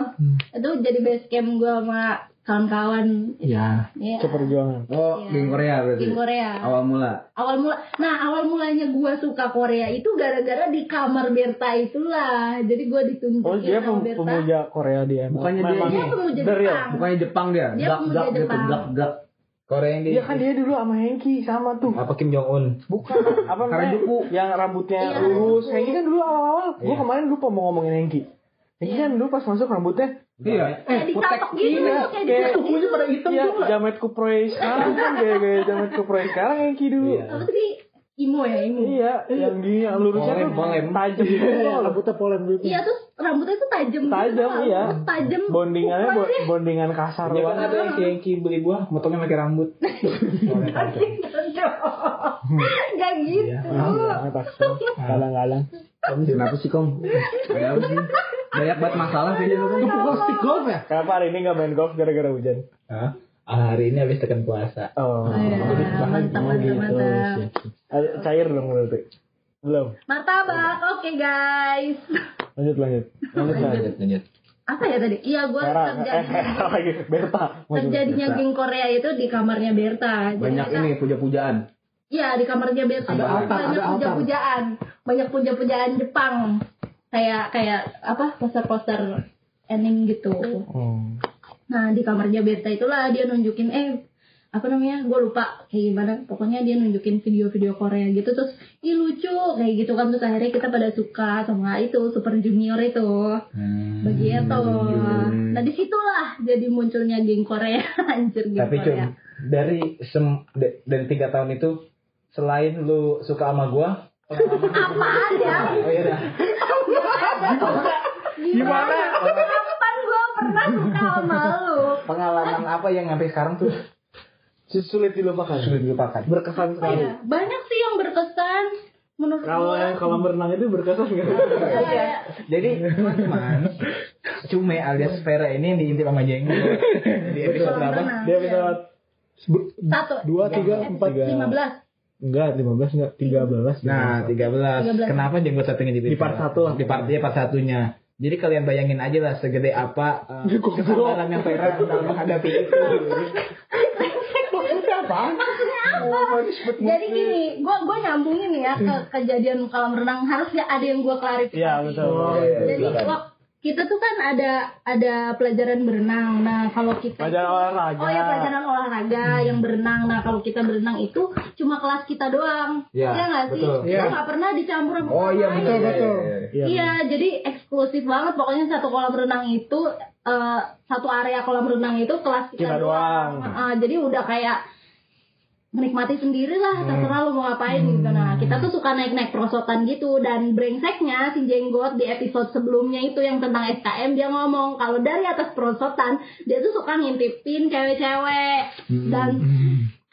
Itu jadi base camp gue sama kawan-kawan. Ya. Ya. Keperjuangan. Oh, Iya. geng Korea berarti. Geng Korea. Awal mula. Awal mula, nah awal mulanya gue suka Korea itu gara-gara di kamar Berta itulah. Jadi gue ditunjukin Oh dia pem- Berta. pemuja Korea dia. Bukannya dia Memang. Dia pemuja. Jepang. Bukannya Jepang dia. Dia Gak pemuda gak gitu, Jepang. gak gak. Korea yang di Iya kan dia dulu sama Hengki sama tuh. apa Kim Jong Un. Bukan apa namanya? Yang rambutnya Iya. lurus. Hengki kan dulu awal-awal. Gua Iya. kemarin lupa mau ngomongin Hengki. Hengki kan dulu pas masuk rambutnya Iya. Kayak dicatok gitu, Iya, kayak Kukunya gitu. pada hitam Iya, juga. Jamet Kuproy sekarang kan gaya-gaya Jamet Kuproy sekarang Hengki dulu. Iya. Apa sih? Imo ya, Imo. Iya, yang di yang lurusnya Polem, tuh polem. tajam gitu. Iya, rambutnya polen gitu. Iya terus rambutnya tuh tajam. gitu, Tajam, tau. iya. Tajam. Bondingannya bo- bondingan kasar Dia kan ada yang si Hengki beli buah, motongnya pakai rambut. Gak gitu. Iya, aku. Kadang-kadang. Kenapa sih Kong? Ada apa sih? Banyak banget masalah kayaknya lu Itu Kong. pukul stick golf ya? Kenapa hari ini nggak main golf gara-gara hujan? Hah? Ah, hari ini habis tekan puasa. Oh, Iya, mantap, mantap, mantap. Ada- Cair dong berarti. Belum. Martabak, oke guys. Lanjut lanjut. Lanjut lanjut. Lanjut, lanjut. Apa ya tadi? Iya, gue Era, eh, terjadi. lagi Berta. Terjadinya geng Korea itu di kamarnya Berta. Banyak ini puja-pujaan. Iya, di kamarnya Berta. Ada Banyak puja-pujaan. Banyak puja-pujaan Jepang. Kayak kayak apa? Poster-poster ending gitu. Hmm. Nah, di kamarnya Berta itulah dia nunjukin eh apa namanya gue lupa kayak gimana pokoknya dia nunjukin video-video Korea gitu terus ih lucu kayak gitu kan terus akhirnya kita pada suka sama itu Super Junior itu Hmm. begitu nah di situlah jadi munculnya geng Korea *laughs* anjir geng Tapi cum, Korea dari sem dari tiga tahun itu selain lu suka sama pengalaman apaan ya Oh iya dah. gimana kapan gue pernah suka sama lu Pengalaman apa yang sampai sekarang tuh Sulit dilupakan. sulit dilupakan? Berkesan Apa sekali. ya? banyak sih yang berkesan menurut Kalau yang kolam berenang itu berkesan nggak? Kayak- Jadi teman-teman, Cume alias Vera ini yang diintip sama Jenggo di episode berapa? Dia iya. bisa satu Dua, tiga, empat. lima belas enggak 15 enggak 13. Nah, 13. 13. Kenapa Jenggo satunya jadi Di part Vera? satu lah. Di part dia part satunya. Jadi kalian bayangin aja lah segede apa uh, kesabaran yang Vera dalam menghadapi itu. Maksudnya apa? Jadi gini, gue gue nyambungin nih ya ke kejadian kolam renang harus ya ada yang gue klarifikasi. Iya, betul. Oh, iya, iya, Jadi silakan. Kita tuh kan ada ada pelajaran berenang. Nah kalau kita Pelajaran olahraga. Oh ya pelajaran olahraga yang berenang. Nah kalau kita berenang itu cuma kelas kita doang. Iya, Iya nggak sih? betul. Iya. Nggak pernah dicampur sama Oh iya orang betul lain. betul. Iya. Iya, jadi eksklusif banget. Pokoknya satu kolam renang itu eh, satu area kolam renang itu kelas kita, Kita doang. Heeh, jadi udah kayak menikmati sendiri lah, terserah lu mau ngapain gitu. Nah, kita tuh suka naik-naik perosotan gitu. Dan brengseknya si Jenggot di episode sebelumnya itu yang tentang SKM dia ngomong kalau dari atas perosotan dia tuh suka ngintipin cewek-cewek. Dan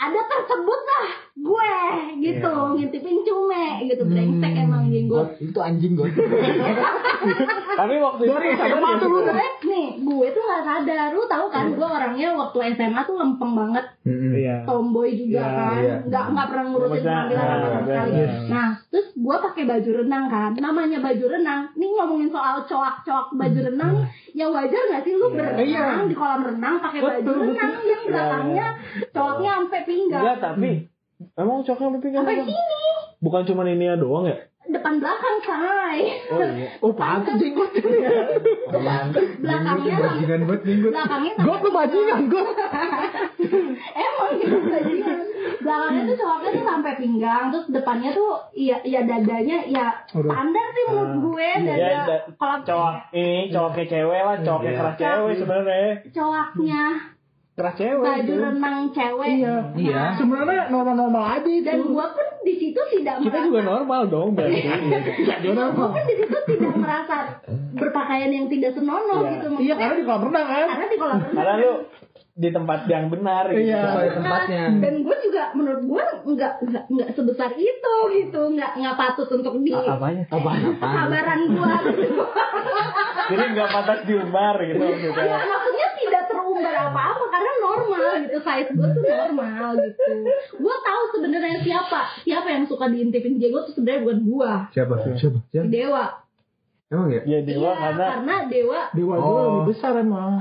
ada tersebut lah gue gitu ngintipin cume gitu brengsek emang Jenggot Itu anjing gue. *laughs* Tapi waktu itu SMA nggak tuh lu gue nih gue tuh nggak sadar. Lu tahu kan gue orangnya waktu SMA tuh lempeng banget. Iya. tomboy juga Ya, kan. iya. nggak nggak pernah ngurusin Maksudnya, penampilan nah, sama sekali. iya. nah terus gue pakai baju renang kan. Namanya baju renang. Nih ngomongin soal coak-coak baju renang ya wajar nggak sih lu berenang di kolam renang pakai baju renang yang belakangnya coaknya sampai pinggang. Enggak, tapi emang coknya lebih kan sampai sini bukan cuma ini doang ya? depan belakang say Oh iya. *laughs* Oh pantas jenggot. belakangnya sama- Bajingan buat jenggot. belakangnya *laughs* Gue tuh bajingan gue. emang gitu bajingan belakangnya tuh cowoknya tuh sampai pinggang terus depannya tuh ya ya dadanya ya standar sih menurut gue dada Ya, da- kalau cowok ini cowoknya cewek lah, cowoknya Iya. keras cewek sebenarnya. cowoknya Keras cewek baju itu. renang cewek Iya. Iya. Sebenarnya normal-normal aja itu. dan gua pun di situ tidak Kita merasa juga normal dong berarti. Iya, dia gua normal. pun di situ tidak merasa berpakaian yang tidak senonoh Iya. gitu Iya maksudnya karena di kolam renang kan. karena di kolam renang Karena lu di tempat yang benar gitu. Iya. Sesuai tempatnya. dan gue juga menurut gue nggak nggak nggak sebesar itu gitu nggak nggak patut untuk di A- Apanya? kesabaran gue gitu Jadi nggak pantas diumbar gitu maksudnya. Ya, tidak terumbar apa-apa karena normal gitu size gue tuh normal gitu gue tahu sebenarnya siapa siapa yang suka diintipin jenggot tuh sebenarnya bukan gue Siapa? Siapa? si dewa Emang ya? Ya dewa iya karena karena dewa Dewa gue Oh. lebih besar emang.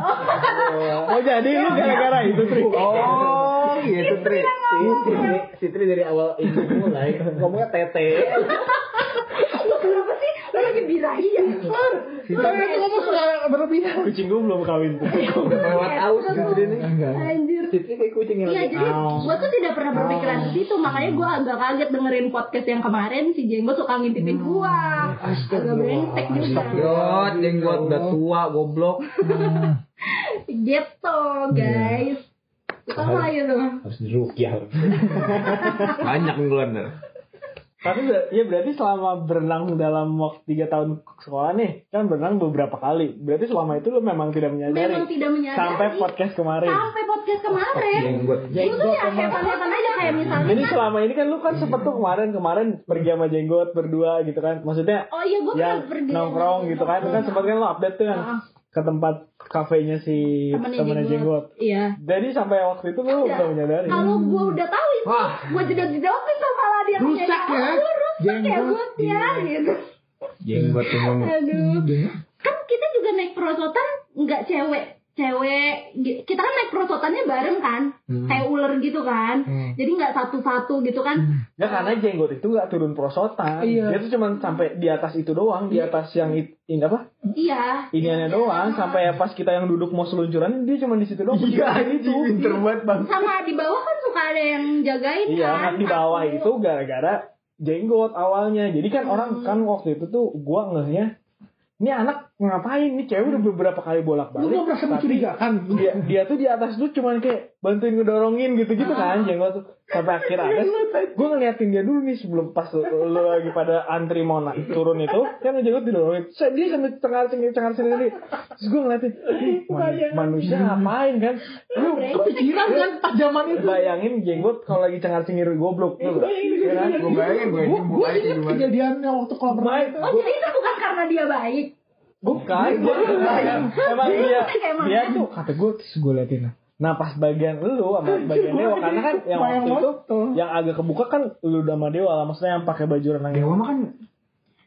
Oh jadi lu gara-gara itu Tri. Oh, gitu Tri. Si Tri, si Tri dari awal ini mulai ngomongnya tete. *laughs* kenapa sih lu lagi birahi ya? Saya itu ngomong suka berlebihan. Kucing gue belum kawin. Tuh. Lewat aus si Tri nih. Anjir. Si Tri kayak kucing yang Iya jadi gue tuh tidak pernah berpikiran ke situ. Makanya gue agak kaget dengerin podcast yang kemarin. Si Jenggot suka ngintipin gue agak brengsek juga. Yot, jenggot. Udah tua, goblok. *laughs* gitu guys. Kita apa lagi tuh Harus dirukyah. *laughs* Banyak ngeluarin. Tapi ber- ya berarti selama berenang dalam waktu tiga tahun sekolah nih kan berenang beberapa kali. Berarti selama itu lu memang tidak menyadari. memang tidak menyadari Sampai podcast kemarin. sampai podcast kemarin Jenggot. itu tuh ya hepan-hepan aja kayak misalnya Jadi kan, selama ini kan lu kan sempet tuh kemarin kemarin pergi sama jenggot berdua gitu kan. Maksudnya oh iya gue yang pernah pergi nongkrong gitu kan. Itu kan sempet kan lu update tuh kan Ah. Ke tempat kafenya si temennya temennya jenggot iya Jadi sampai waktu itu lu Ada. udah menyadari. kalau gue udah tahu itu Wah. gue jedot jedotin tuh malah dia Rusak ya? "Oh, rusak Jenggot. ya gitu Jenggot emang. aduh kan kita juga naik perosotan nggak cewek cewek kita kan naik perosotannya bareng kan kayak ular gitu kan jadi nggak satu-satu gitu kan Ya karena jenggot itu gak turun prosotan. Iya. Dia tuh cuma sampai di atas itu doang, di atas yang it- ini apa? iya Iniannya doang sampai pas kita yang duduk mau seluncuran dia cuma di situ doang. Iya, itu. Pinter banget bang. sama di bawah kan suka ada yang jagain Iya, kan nah di bawah Satu. itu gara-gara jenggot awalnya. Jadi kan orang kan waktu itu tuh gua ngehnya ini anak ngapain? Nih cewek udah beberapa kali bolak-balik. Lu kok merasa mencurigakan? Dia, dia tuh di atas tuh cuman kayak bantuin ngedorongin gitu-gitu kan jenggot tuh. Sampai akhir ada gue ngeliatin dia dulu nih sebelum pas lu, lu lagi pada antri mau naik turun itu kan jenggot didorongin. Saya- dia sampai cengar cengir cengar sendiri terus gue ngeliatin "Ih, man- manusia ngapain kan? Lu Kepikiran kan pas zaman itu. bayangin jenggot kalau lagi cengar cengir goblok lu ya kan? Gue bayangin gue Gue ini kejadiannya waktu kolam renang Baik. itu. oh jadi itu bukan karena dia baik Bukan, gue emang dia dia tuh kata gue terus gue liatin. Nah pas bagian lu sama bagian Dewa karena kan yang waktu itu yang agak kebuka kan lu sama Dewa lah. Maksudnya yang pakai baju renang Dewa mah kan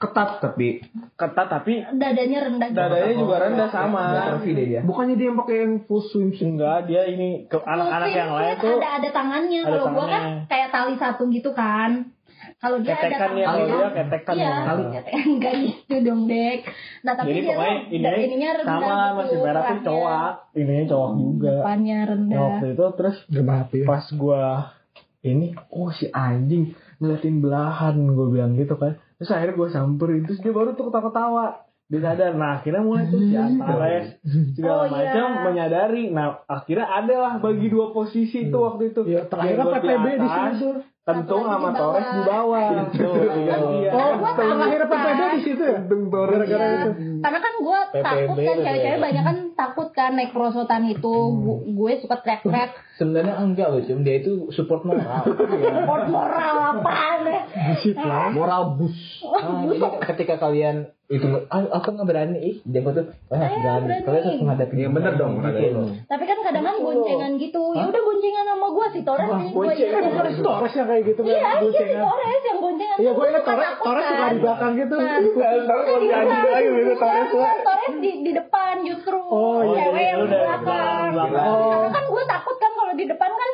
ketat tapi. Ketat tapi dadanya rendah dadanya juga rendah sama. Bukannya dia yang pakai yang full swimsuit. Enggak dia ini ke anak-anak yang lain swimsuit tuh ada ada tangannya. kalau gua kan kayak tali satu gitu kan kalau dia ada ketekan ya kalau dia ketekan iya ya. ketekan. *laughs* enggak gitu dong dek. Nah tapi Jadi dia pokoknya tuh ini ininya rendah sama lah masih gitu, merah tuh cowok, ininya cowok juga. depannya Nah, rendah waktu itu terus Gak mati. pas gua ini oh si anjing ngeliatin belahan gue bilang gitu kan. Terus akhirnya gue samperin terus dia baru tuh ketawa-tawa dia sadar. Nah akhirnya mulai tuh si Antares segala Oh, iya. macam menyadari. Nah akhirnya ada lah bagi dua posisi tuh waktu itu. Ya, terakhir PPB di atas, lagi sama di Torres di bawah tuh gantian. Oh, Gua tahu terakhir. PPB di situ ya? Gara-gara Iya. itu. karena kan gue takut kan cewek-cewek banyak kan takut kan naik perosotan itu. Gu- gue suka teriak-teriak. *laughs* Sebenarnya enggak loh, Cum. Dia itu support moral. *laughs* support moral apaan ya? Moral bus. Ah, jadi ketika kalian itu ah, aku nggak berani. Ih dia tuh ah, Saya berani. berani. kalian harus menghadapi Iya, bener dong, gitu. tapi kan kadang kan boncengan gitu. Ya udah boncengan sama gue si Torres nih gue boncengan. iya Bukan si Torres yang kayak gitu iya iya si. Torres yang boncengan. Iya, gue ingat Gua Torres, Torres suka di belakang gitu. Nah, gitu Torres Iya, Torres di, di depan justru. Oh, iya, cewek iya, yang di udah belakang belakang. Karena kan gue takut kan kalau di depan kan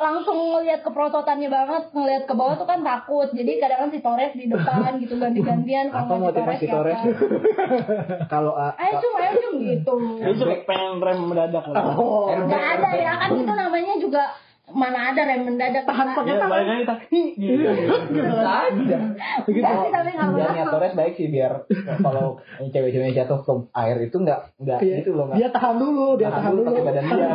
langsung ngelihat keprototannya banget ngelihat ke bawah tuh kan takut jadi kadang kan si Torres di depan gitu ganti-gantian kalau si Torres Torres? *laughs* Kalau ayo cum ayo cum gitu cuma pengen rem mendadak. Oh, nggak ada ya kan itu namanya juga mana ada rem mendadak tahan pakai Ya tangan. tak. Hi, gitu. Gitu. Tapi tapi nggak Torres baik sih biar kalau cewek-cewek jatuh ke air itu nggak nggak Iya. gitu loh nggak Dia tahan dulu, dia tahan tahan dulu dulu. pakai badan dia.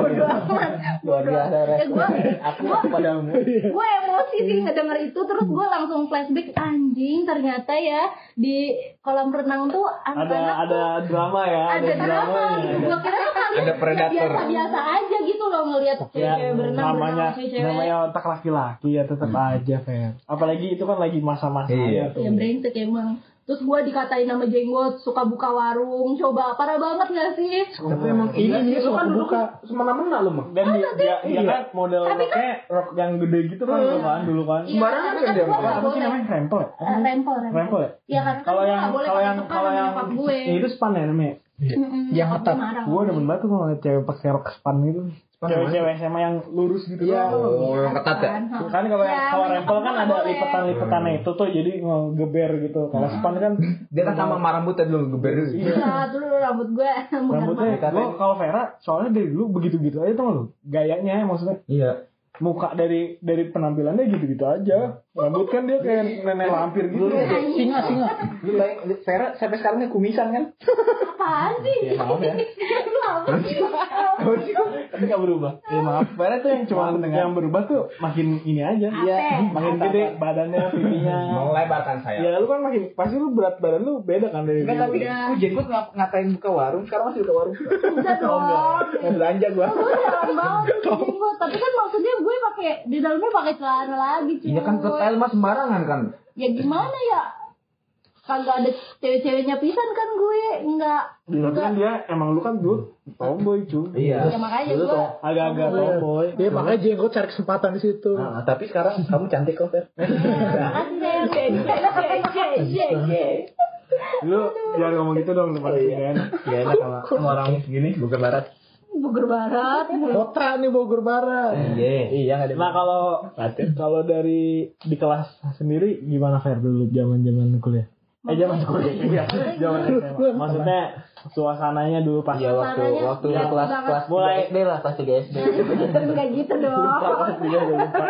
Luar biasa Res. Eh, gua- Aku padamu. gue emosi sih ngedenger itu terus gue langsung flashback anjing ternyata ya di kolam renang tuh Ada ada drama ya. ada drama gitu gue kira tuh kalian Ada predator. biasa biasa aja gitu loh ngelihat Ya, cewek-cewek berenang namanya sama cewek namanya otak laki-laki ya tetap aja Fer. Apalagi itu kan lagi masa-masa Iya. tuh. ya brengsek emang terus gue dikatain nama jenggot suka buka warung coba parah banget gak sih Tapi emang Ini iya sih, suka kan buka. semena-mena lu mah. Dan dia, dia, dia kan model Tapi roknya rok yang gede gitu kan dulu kan dulu kan. Iya, Sembarangan kan dia Apa sih namanya rempel ya? Eh, rempel rempel Rempel ya? ya karena kan Kalau yang kalau yang kalau yang ya itu span ya namanya. Mm-mm, Yang ketat. gue demen banget tuh kalau ngeliat cewek pakai rok span gitu. Cewek-cewek SMA yang lurus gitu. Iya. kan. Oh, yang ketat ya? Kan kalau yang Ya, kalau rempel kan ada lipetan-lipetannya itu tuh jadi ngegeber gitu. Kalau span kan Dia kan sama sama rambutnya dulu geber dulu. Iya, dulu rambut gue *laughs* rambutnya mudah gue kalau Vera soalnya dari dulu begitu-gitu aja tuh lu gayanya maksudnya Iya. muka dari dari penampilannya gitu-gitu aja rambut kan dia kayak nenek lampir gitu. Singa, singa. Lu bayang Vera sampai sekarang nih kumisan kan? apaan sih? Ya maaf ya. lu apa sih? Tapi gak berubah. Ya maaf Vera tuh yang cuma yang berubah tuh makin ini aja. Iya. makin gede badannya pipinya. Melebarkan saya. ya lu kan makin pasti lu berat badan lu beda kan dari Enggak tapi gue jenggot ng- ngatain buka warung, sekarang masih buka warung. udah dong. Nggak belanja gua. gue jalan banget jenggot. Tapi kan maksudnya gue pakai di dalamnya pakai celana lagi cuy Iya kan ketel mah sembarangan kan. ya gimana ya kagak ada cewek-ceweknya pisan kan gue enggak tapi kan dia emang lu kan dulu tomboy cuy Iya. ya makanya Dulu gue agak-agak tomboy Dia makanya jenggot cari kesempatan di situ. Nah, tapi sekarang kamu cantik kok, Fer. lu jangan ngomong gitu dong depan Oh, sini iya. kan Gak enak sama, sama orang gini, bukan barat. Bogor Barat Kota nih Bogor Barat. Iya. Iya, enggak ada. Nah kalau kalau dari di kelas sendiri gimana Fer dulu zaman zaman kuliah? Eh zaman kuliah, iya, zaman SMA. Maksudnya suasananya dulu pas Iya, waktu waktu jauh kelas banget. kelas Mulai- SD lah, kelas 3 SD. enggak gitu dong udah lupa.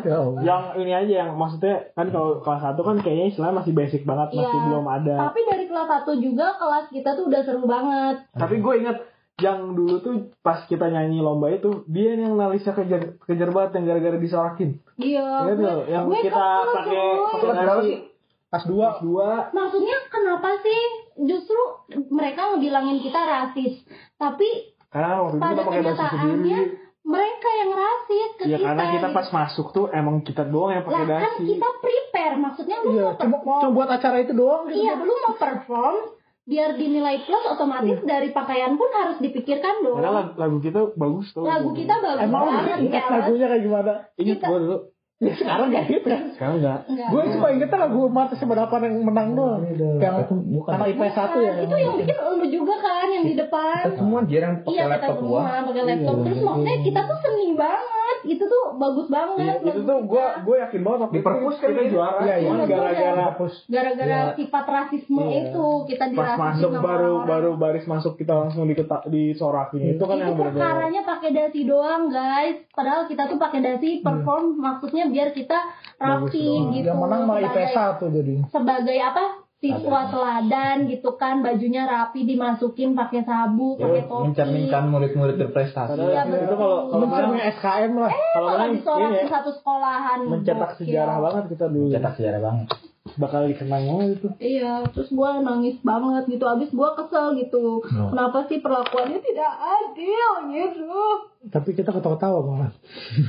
Ya. Yang ini aja yang maksudnya kan kalau kelas satu kan kayaknya istilahnya masih basic banget, masih Iya. belum ada. tapi dari kelas 1 juga kelas kita tuh udah seru banget Tapi gue inget yang dulu tuh pas kita nyanyi lomba itu dia yang nalisnya kejar kejar banget yang gara-gara disorakin. iya Ingat gue, yang gue kita pakai coy. pakai berapa nasi sih? Pas dua. dua maksudnya kenapa sih justru mereka ngebilangin kita rasis tapi karena waktu itu pada kita pakai kenyataannya sendiri. mereka yang rasis ke Ya kita karena kita gitu. pas masuk tuh emang kita doang yang lah pakai kan dasi. kita prepare maksudnya lu Iya, mau cuma, perform cuma buat acara itu doang gitu. iya lu mau perform biar dinilai plus otomatis dari pakaian pun harus dipikirkan dong Karena lagu, kita bagus tuh. lagu kita bagus Emang banget ingat ya lagunya kayak gimana? Ingat kita- gue dulu. Ya sekarang gak gitu kan. Sekarang enggak. Enggak. Gue cuma ingetnya lagu mata seberapa yang menang doang. Yang bukan. anak IP 1 ya. itu yang bikin lu juga kan yang di depan Kita semua jarang pakai Iya kita laptop semua gua. pakai laptop terus maksudnya kita tuh seni banget itu tuh bagus Iya, banget itu lagu tuh gue gue yakin banget waktu Di perpus itu kan kita gitu. juara. Iya, iya. Cuman gara-gara gara-gara sifat rasisme Iya. itu kita pas dirasisin masuk baru baru baris masuk kita langsung diketa disorakin itu kan itu yang berbeda. perkaranya pakai dasi doang guys padahal kita tuh pakai dasi perform maksudnya biar kita rapi gitu Yang menang malah IP sebagai, 1 jadi. sebagai apa siswa teladan gitu kan bajunya rapi dimasukin pakai sabu pakai topi Mencerminkan murid-murid berprestasi. Iya, itu betul. kalau kalau Mencermin menang SKM lah. kalau malah menang disorakin ini ya, satu sekolahan mencetak Gokil. sejarah banget kita dulu. Cetak sejarah banget. Bakal dikenang banget itu. Iya, terus gue nangis banget gitu. Abis gue kesel gitu. Kenapa sih perlakuannya tidak adil gitu? Tapi kita ketawa-tawa malah.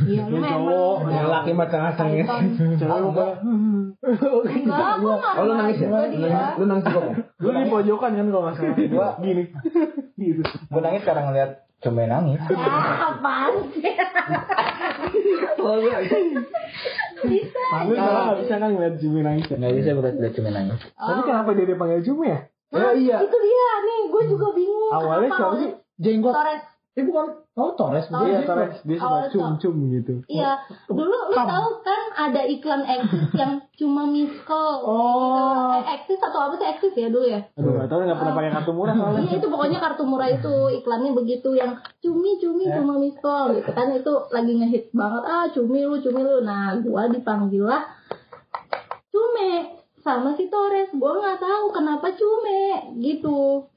Iya, lu cowok, laki macam nangis. Cewek enggak. Enggak, gue Oh lu nangis ya? Gue Lu nangis- Lu nangis kok? Lu di pojokan kan kalau nggak salah. Gua gini. gitu. Gue nangis karena ngeliat cuma nangis. Ah, apaan sih? Bisa. Tapi kalau nggak bisa kan ngeliat Jumi nangis ya. Nggak bisa gue liat cuma nangis. Tapi kenapa dia dipanggil Jumi ya? Nah, itu dia nih. Gue juga bingung. Awalnya siapa sih? Jenggot. Torres. Eh bukan. Oh, Torres. Oh, Iya, Dia Torres dia suka Oh, cum-cum gitu. Iya, dulu lu tahu kan ada iklan Exis yang cuma miss call. Oh. Eh, Exis atau apa sih Exis ya dulu ya? Aduh, gak tau nggak pernah pakai kartu murah soalnya. Iya itu pokoknya kartu murah itu iklannya begitu yang cumi cumi cuma miss call gitu kan itu lagi ngehit banget ah cumi lu cumi lu nah gua dipanggil lah cume sama si Torres gua nggak tahu kenapa cume gitu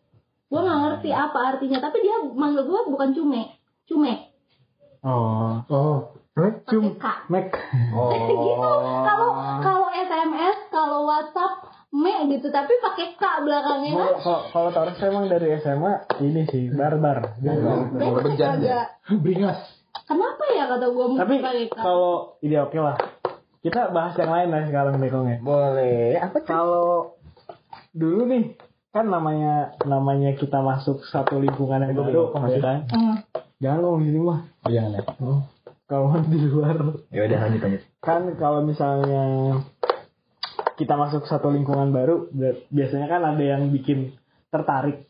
gua nggak ngerti apa artinya tapi dia manggil gua bukan cume cume Oh. Oh. Eh, pakai K Mac. *laughs* gitu kalau kalau SMS kalau WhatsApp me gitu tapi pakai K belakangnya Kalau kalau- kalau Torres emang dari SMA ini sih barbar. Dia barbar. Berjanda. kagak Bringas. kenapa ya kata gua mesti Tapi kalau ini oke lah. Kita bahas yang lain lah sekarang Bekongnya. Boleh. Apa? Kalau dulu nih kan namanya namanya kita masuk satu lingkungan yang baru, ya kan? Jangan ngomong di sini mah. Jangan ya. Kalau di luar Ya udah lanjut lanjut. kan kalau misalnya kita masuk satu lingkungan baru bi- biasanya kan ada yang bikin tertarik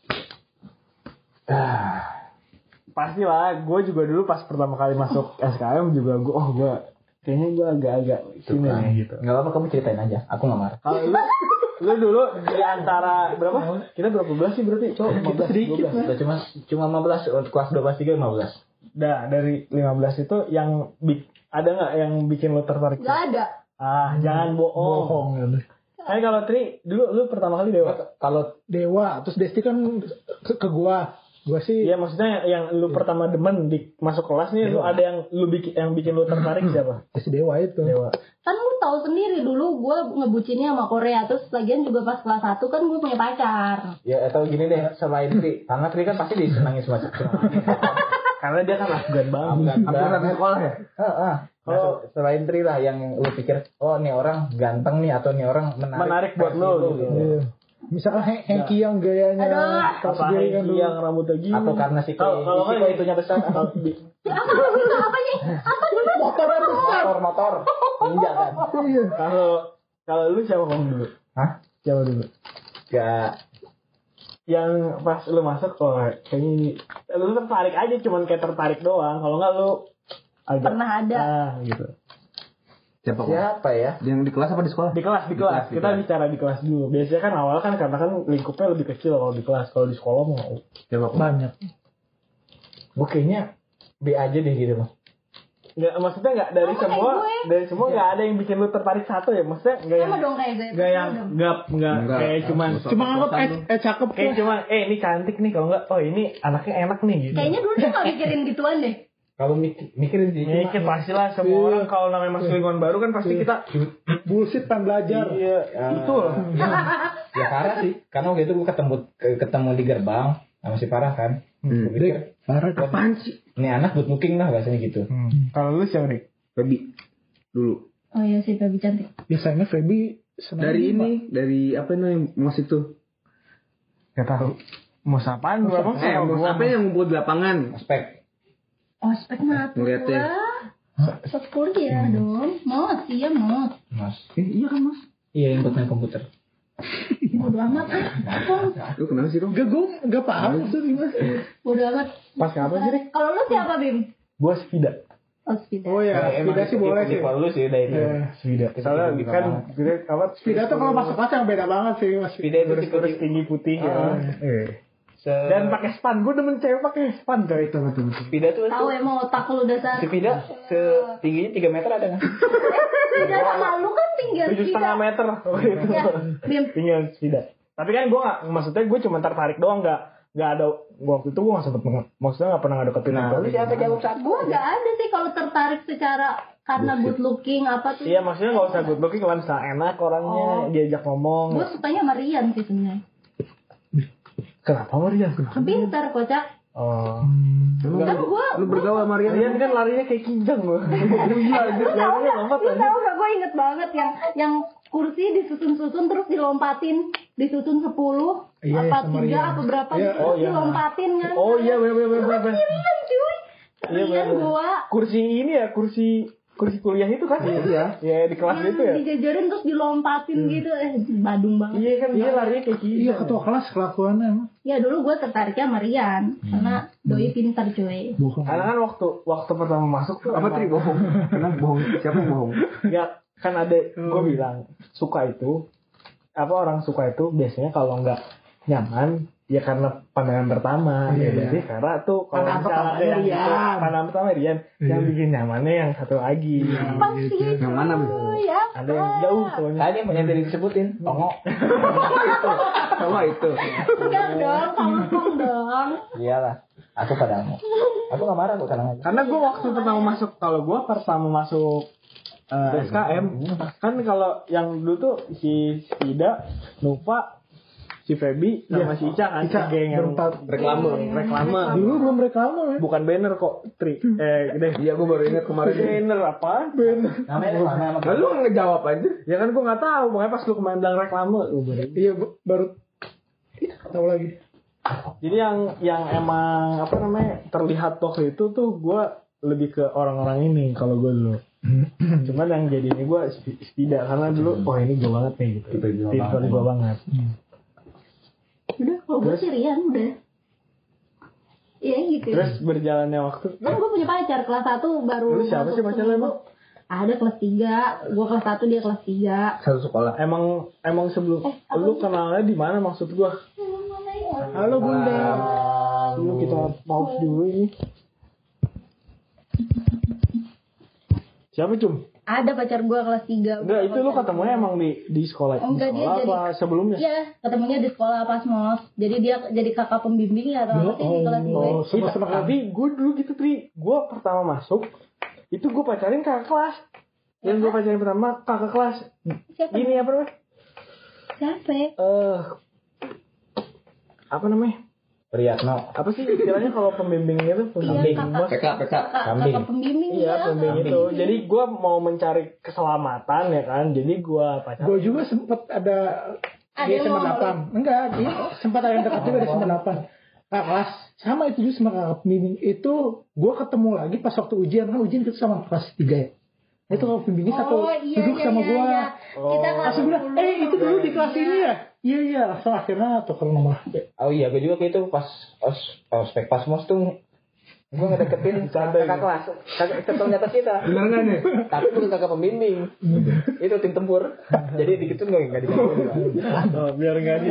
ah, *sighs* pastilah gue juga dulu pas pertama kali masuk SKM juga gue oh gue kayaknya gue agak-agak sini kan. gitu Enggak apa-apa kamu ceritain aja. Aku nggak marah. kalau lu lu dulu di antara berapa kita berapa belas sih berarti cowok 15 sedikit 12. Udah cuma cuma 15 untuk kelas 12 3 15. Dah dari 15 itu yang bik- ada nggak yang bikin lu tertarik? Gak ada. Ah, jangan bohong. Bohong. ya. Kan kalau Tri dulu lu pertama kali dewa. Kalau Dewa, terus Desti kan ke, ke gua. Gua sih Iya maksudnya yang lu pertama demen di masuk kelas nih lu ada yang lu bikin yang bikin lu tertarik siapa? Desti Dewa itu. Dewa. Kan lu tahu sendiri dulu gue ngebucinnya sama Korea. Terus lagian juga pas kelas 1 kan gue punya pacar. ya atau gini deh selain Tri, karena Tri kan pasti disenangi semua *laughs* Karena dia kan Afgan banget. Hampir satu sekolah ya? Heeh. Nah, selain Tri lah yang lu pikir, oh nih orang ganteng nih atau nih orang menarik, Menarik buat lu, lu, gitu. Misalnya Hen- Hengki yang gayanya Aduh. Apa kan yang rambutnya gini. Atau karena si Kalau- kalau kan itunya besar. Di- Ya, apa apa sih? Apa? Motor yang besar. motor motor ninja kan. Iya. Kalau kalau lu siapa kamu dulu? Hah? Siapa dulu? Gak Yang pas lu masuk oh kayaknya ini lu tertarik aja cuman kayak tertarik doang. Kalau nggak lu agak Pernah ada. ah, gitu. Siapa siapa ya? Yang di kelas apa di sekolah? Di kelas, di Di kelas. kelas, di Kita kelas. bicara di kelas dulu. Biasanya kan awal kan karena kan lingkupnya lebih kecil kalau di kelas. Kalau di sekolah mau. Siapa? Banyak. Gue kayaknya B aja deh gitu loh. Nggak, maksudnya nggak dari kayak semua, dari semua nggak ada yang bikin lu tertarik satu ya. Maksudnya nggak yang nggak yang nggak nggak Enggak. kayak cuman Cuma anggap eh, eh cakep kayak tuh. cuma eh ini cantik nih kalau nggak oh ini anaknya enak nih gitu. Kayaknya dulu dia gak mikirin gituan deh. Kalau mikir, mikirin sih Ya, kan pastilah semua Iya. orang kalau namanya masuk lingkungan baru kan pasti kita Bullshit pengen belajar. iya itu loh. ya parah sih. Karena waktu itu gue ketemu ke- ketemu di gerbang sama si Farah kan. Hmm. Gue pikir, Parah. Apaan sih? ini anak good looking lah bahasanya gitu. Hmm. Kalau lu siapa nih? Febi. Dulu. Oh iya sih Babi cantik. Biasanya Feby senang Dari ini, dari apa ini musik tuh? Gak tahu. Mau sapaan gua bang? Eh, mus apa yang ngumpul di lapangan? Aspek. Ospek mah tuh Ngeliatnya. lah. Pas kuliah dong. Mau sih ya mau. Mas. Eh, iya kan mas? Iya yang buat main komputer. *laughs* Bodo amat ah. Lu kenapa sih kok? Gak gue gak paham maksudnya gimana. Bodo amat. Pas kapan sih nih? Kalau lu siapa Bim? Gua Spida. Oh Spida. Oh ya, Spida sih boleh sih. Kalau lu sih udah itu. Iya. Spida. Soalnya kan apa? Spida tuh kalau masuk kelas yang beda banget sih mas. Spida itu tinggi putih ya. Se Dan pakai span. Gue demen cewek pakai span coy. Betul, betul, betul. Spida tuh Tahu emang otak lu dasar. si se tingginya 3 meter ada nggak? *laughs* Spida sama lu kan tinggal Tujuh setengah meter. Oh, itu. Ya, Bim. Tinggal Spida. Tapi kan gue gak, maksudnya gue cuma tertarik doang nggak nggak ada waktu itu gue nggak sempet maksudnya nggak pernah ngedeketin Nah, lu siapa jawab satu? Gue gak ada sih kalau tertarik secara karena good looking apa tuh. Iya maksudnya nggak usah good looking bisa enak orangnya Oh. diajak ngomong. Gue sukanya sama Rian sih sebenarnya. Kenapa Maria? Pintar kocak. Oh. Kan gue Lu bergaul sama Rian? Rian kan larinya kayak kijang gue. *laughs* Iya, anjir, larinya lompat Lu tahu gak gue inget banget yang yang kursi disusun-susun terus dilompatin disusun 10 Iya, apa sama tiga apa berapa Iya. Oh, iya. dilompatin kan Oh iya bener bener bener bener. Rian cuy Iya, Rian bener. gua Kursi ini ya kursi kursi kuliah itu kan? Iya. Ya di kelas yang itu ya. dijajarin terus dilompatin gitu eh badung banget Iya kan dia larinya kayak kijang. Iya ketua kelas kelakuannya emang. ya dulu gue tertariknya sama Rian Hmm. karena doi pintar cuy Bukan. Karena kan waktu waktu pertama masuk tuh Apa tri bohong? Kenapa bohong? Siapa yang bohong? Enggak, kan ada gue bilang suka itu apa orang suka itu biasanya kalau nggak nyaman ya karena pandangan pertama Iya, ya jadi karena tuh kalau Pandangan misalnya pertamanya yang Rian. itu, pandangan pertama Rian yang Iya. bikin nyamannya yang satu lagi pasti Yang mana, Bu? ya ada yang jauh soalnya Tadi yang yang tadi disebutin, Tongo. *laughs* Sama itu. enggak dong kamu dong Iyalah. Aku padamu. Aku gak marah kok tenang aja. karena gue waktu pertama masuk kalau gue pertama masuk eh, SKM kan kalau yang dulu tuh si Sida Nupa si Feby sama Iya. si Ica kan Ica, geng yang reklame reklame. Dulu belum reklame ya. bukan banner kok tri. Eh gede. Iya, gue baru ingat kemarin. banner apa? Banner. Namanya nama Lalu lu ngejawab aja. ya kan gue nggak tahu makanya pas lu kemarin bilang reklame lu baru Iya baru tahu lagi. jadi yang yang emang apa namanya terlihat waktu itu tuh gue lebih ke orang-orang ini kalau gue dulu. Cuman yang jadi ini gue tidak karena dulu oh ini gue banget nih gitu. Tipe tipe banget. gue banget udah kalau gue sih Rian udah. Iya gitu. Terus berjalannya waktu? Kan gue punya pacar kelas 1 baru Lu siapa sih pacar lu emang? ada kelas 3 gue kelas 1 dia kelas 3 Satu sekolah. emang emang sebelum Eh, lu kenalnya di mana maksud gue Halo bunda. dulu kita pause dulu ini. Siapa cum ada pacar gue kelas 3 enggak itu lu ketemunya emang di di sekolah di Enggak, dia sekolah jadi- apa sebelumnya? Iya, ketemunya di sekolah pas mos. Jadi dia jadi kakak pembimbing ya atau apa sih di kelas gue. Oh, Iya, sama-sama. Tapi gue dulu gitu tri. Gue pertama masuk itu gue pacarin kakak kelas. Yang gue pacarin pertama kakak kelas. Siapa? ini apa namanya? Siapa? eh apa namanya Priyatno. apa sih istilahnya kalau pembimbingnya tuh Iya, pembimbing kakak. PK, PK. Kakak, Kambing. kakak pembimbing iya ya. pembimbing kakak itu jadi gue mau mencari keselamatan ya kan jadi gue pacaran Gue juga sempat ada di 8. Enggak, dia sempat ada yang dekat juga di SMA 8. Nah, kelas sama itu juga sama kakak pembimbing itu gue ketemu lagi pas waktu ujian kan ujian kita sama kelas 3 ya. Itu kalau pembimbingnya satu Oh iya duduk iya sama iya. gue. iya. Kita kelas Langsung bilang, 10. eh itu dulu di kelas ini ya? Iya iya, langsung akhirnya tuh kalau nomor HP. Oh iya, gue juga kayak itu pas pas ospek pas mos tuh gue ngedeketin *laughs* kakak kelas, kakak ketua atas kita. Bener nggak nih? Tapi bukan kakak pembimbing. itu tim tempur. *laughs* Jadi dikit tuh nggak nggak diganggu. Oh, biar nggak di,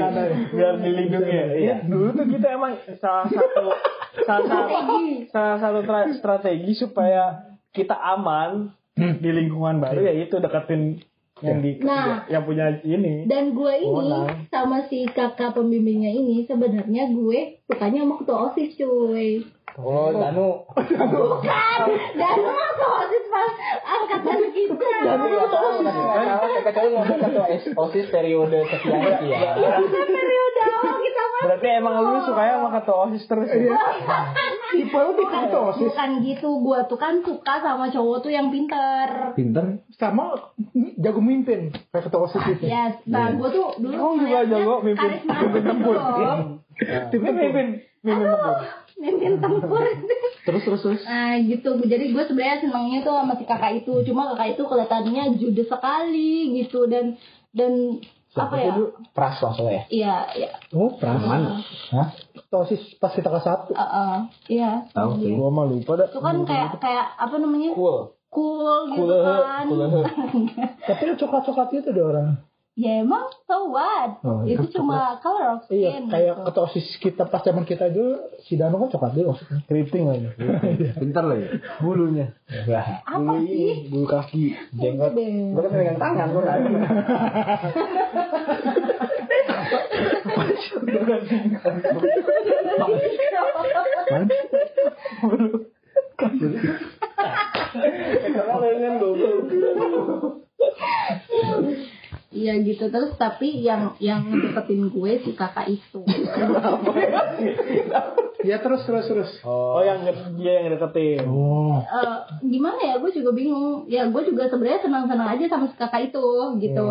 biar dilindungi ya. Iya. Dulu tuh kita emang salah satu salah satu salah satu tra- strategi supaya kita aman di lingkungan baru ya itu deketin yang di Nah. yang punya ini. Dan gue ini Wewenang. sama si kakak pembimbingnya ini sebenarnya gue sukanya sama ketua OSIS cuy. Oh, Danu. Bukan, dan sama ketua OSIS pas angkatan kita. Danu nggak tahu. Kakak cowok ngomong ketua osis periode sekian. Kita periode awal. Berarti emang lu sukanya sama ketua OSIS terus ya? Tipe lu tipe ketua OSIS. bukan gitu, gue tuh kan suka sama cowok tuh yang pinter. Pinter. Sama jago mimpin kayak ketua OSIS itu. Ya, nah gue tuh dulu Oh, juga jago mimpin- mimpin tempur. gitu. Tim Ini mimpin mimpin tempur. Mimpin tempur. Terus terus terus. Nah gitu, jadi gue sebenarnya senangnya tuh sama si kakak itu, cuma kakak itu kelihatannya judes sekali gitu dan dan apa ya? Pras maksudnya ya. Iya, iya, Oh, pernah. Mana? Hah? Ketua OSIS pas kita kelas satu. uh, uh, iya. Tahu sih. Gua mah lupa dah. Itu kan kayak kayak apa namanya? Cool. Cool gitu Cool, kan. cool. *laughs* Tapi lu coklat-coklat itu deh orang. Ya emang so what? Oh, itu itu cuma color of Iya, skin. kayak ketua OSIS kita pas zaman kita dulu si Danu kan coklat dulu maksudnya. Keriting aja. Pinter lagi. Bulunya. Enggak. apa Bulu sih? ini, bulu kaki. Jenggot. Gue kan pegang tangan gue nggak ada. *laughs* *laughs* Iya gitu terus tapi yang yang deketin gue si kakak itu. *laughs* Ya terus terus terus. Oh, yang nge- dia yang deketin. Oh. Eh, gimana ya gue juga bingung ya gue juga sebenarnya senang-senang aja sama si kakak itu gitu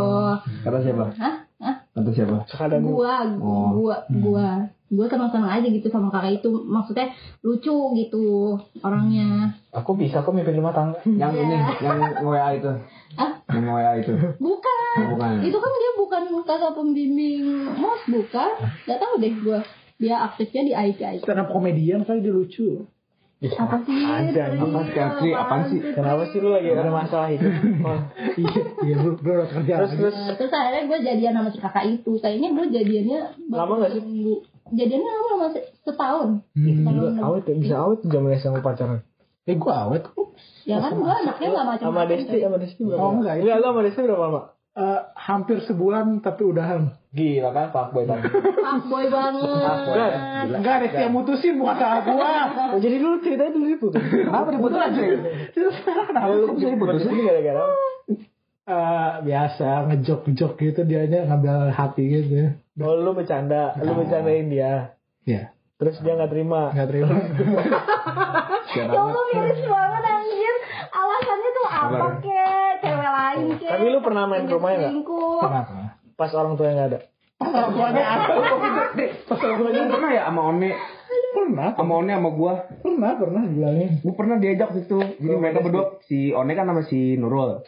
Kata siapa? Hah? Hah? Kata siapa? Sekadang gua Oh. gua gua gua senang-senang aja gitu sama kakak itu maksudnya lucu gitu orangnya Aku bisa kok mimpin rumah tangga. Yang Iya. ini, yang WA itu. ah Yang WA itu. bukan Bukan. itu kan dia bukan kakak pembimbing mos bukan nggak tahu deh gua dia aktifnya di IT IT Stand up komedian kali dia lucu. apa sih Ada, apa sih? Apaan sih? Kenapa sih lu lagi ada masalah hidup? *laughs* Oh. Iya, iya bro, bro udah kerja. Terus terus Nah, terus akhirnya gue jadian sama si kakak itu kayaknya gue jadiannya Lama nggak sih? seminggu. jadiannya lama lama se- setahun Hmm. Setahun awet ya, bisa awet zaman SMA pacaran. Eh gue awet kok. ya kan gue anaknya gak macam Sama Desti, sama Desti berapa? Oh, enggak, itu- Enggak, lu sama Desti berapa lama? Eh, hampir sebulan tapi udahan. Gila kan fuckboy banget. *laughs* fuckboy banget Enggak. Enggak ada yang mutusin bukan salah gua. Oh, *laughs* jadi dulu ceritanya dulu itu. Kenapa diputusin? Terus sekarang kenapa kok bisa diputusin? Ini gara-gara? Eh, biasa ngejok-ngejok gitu dianya ngambil hati gitu. Oh, lu bercanda, lu bercandain dia. Ya, Terus dia nggak terima. nggak terima. ya Allah miris banget anjir alasannya tuh apa kek cewek lain kek Tapi lu pernah main ke rumahnya nggak? Kenapa? Pas orang tuanya nggak ada. Orang tuanya ada. *laughs* Pas orang tuanya pernah ya sama One, Pernah, sama One sama gua. pernah, pernah bilangin. Gue pernah diajak situ. Jadi mereka berdua si One kan sama si Nurul.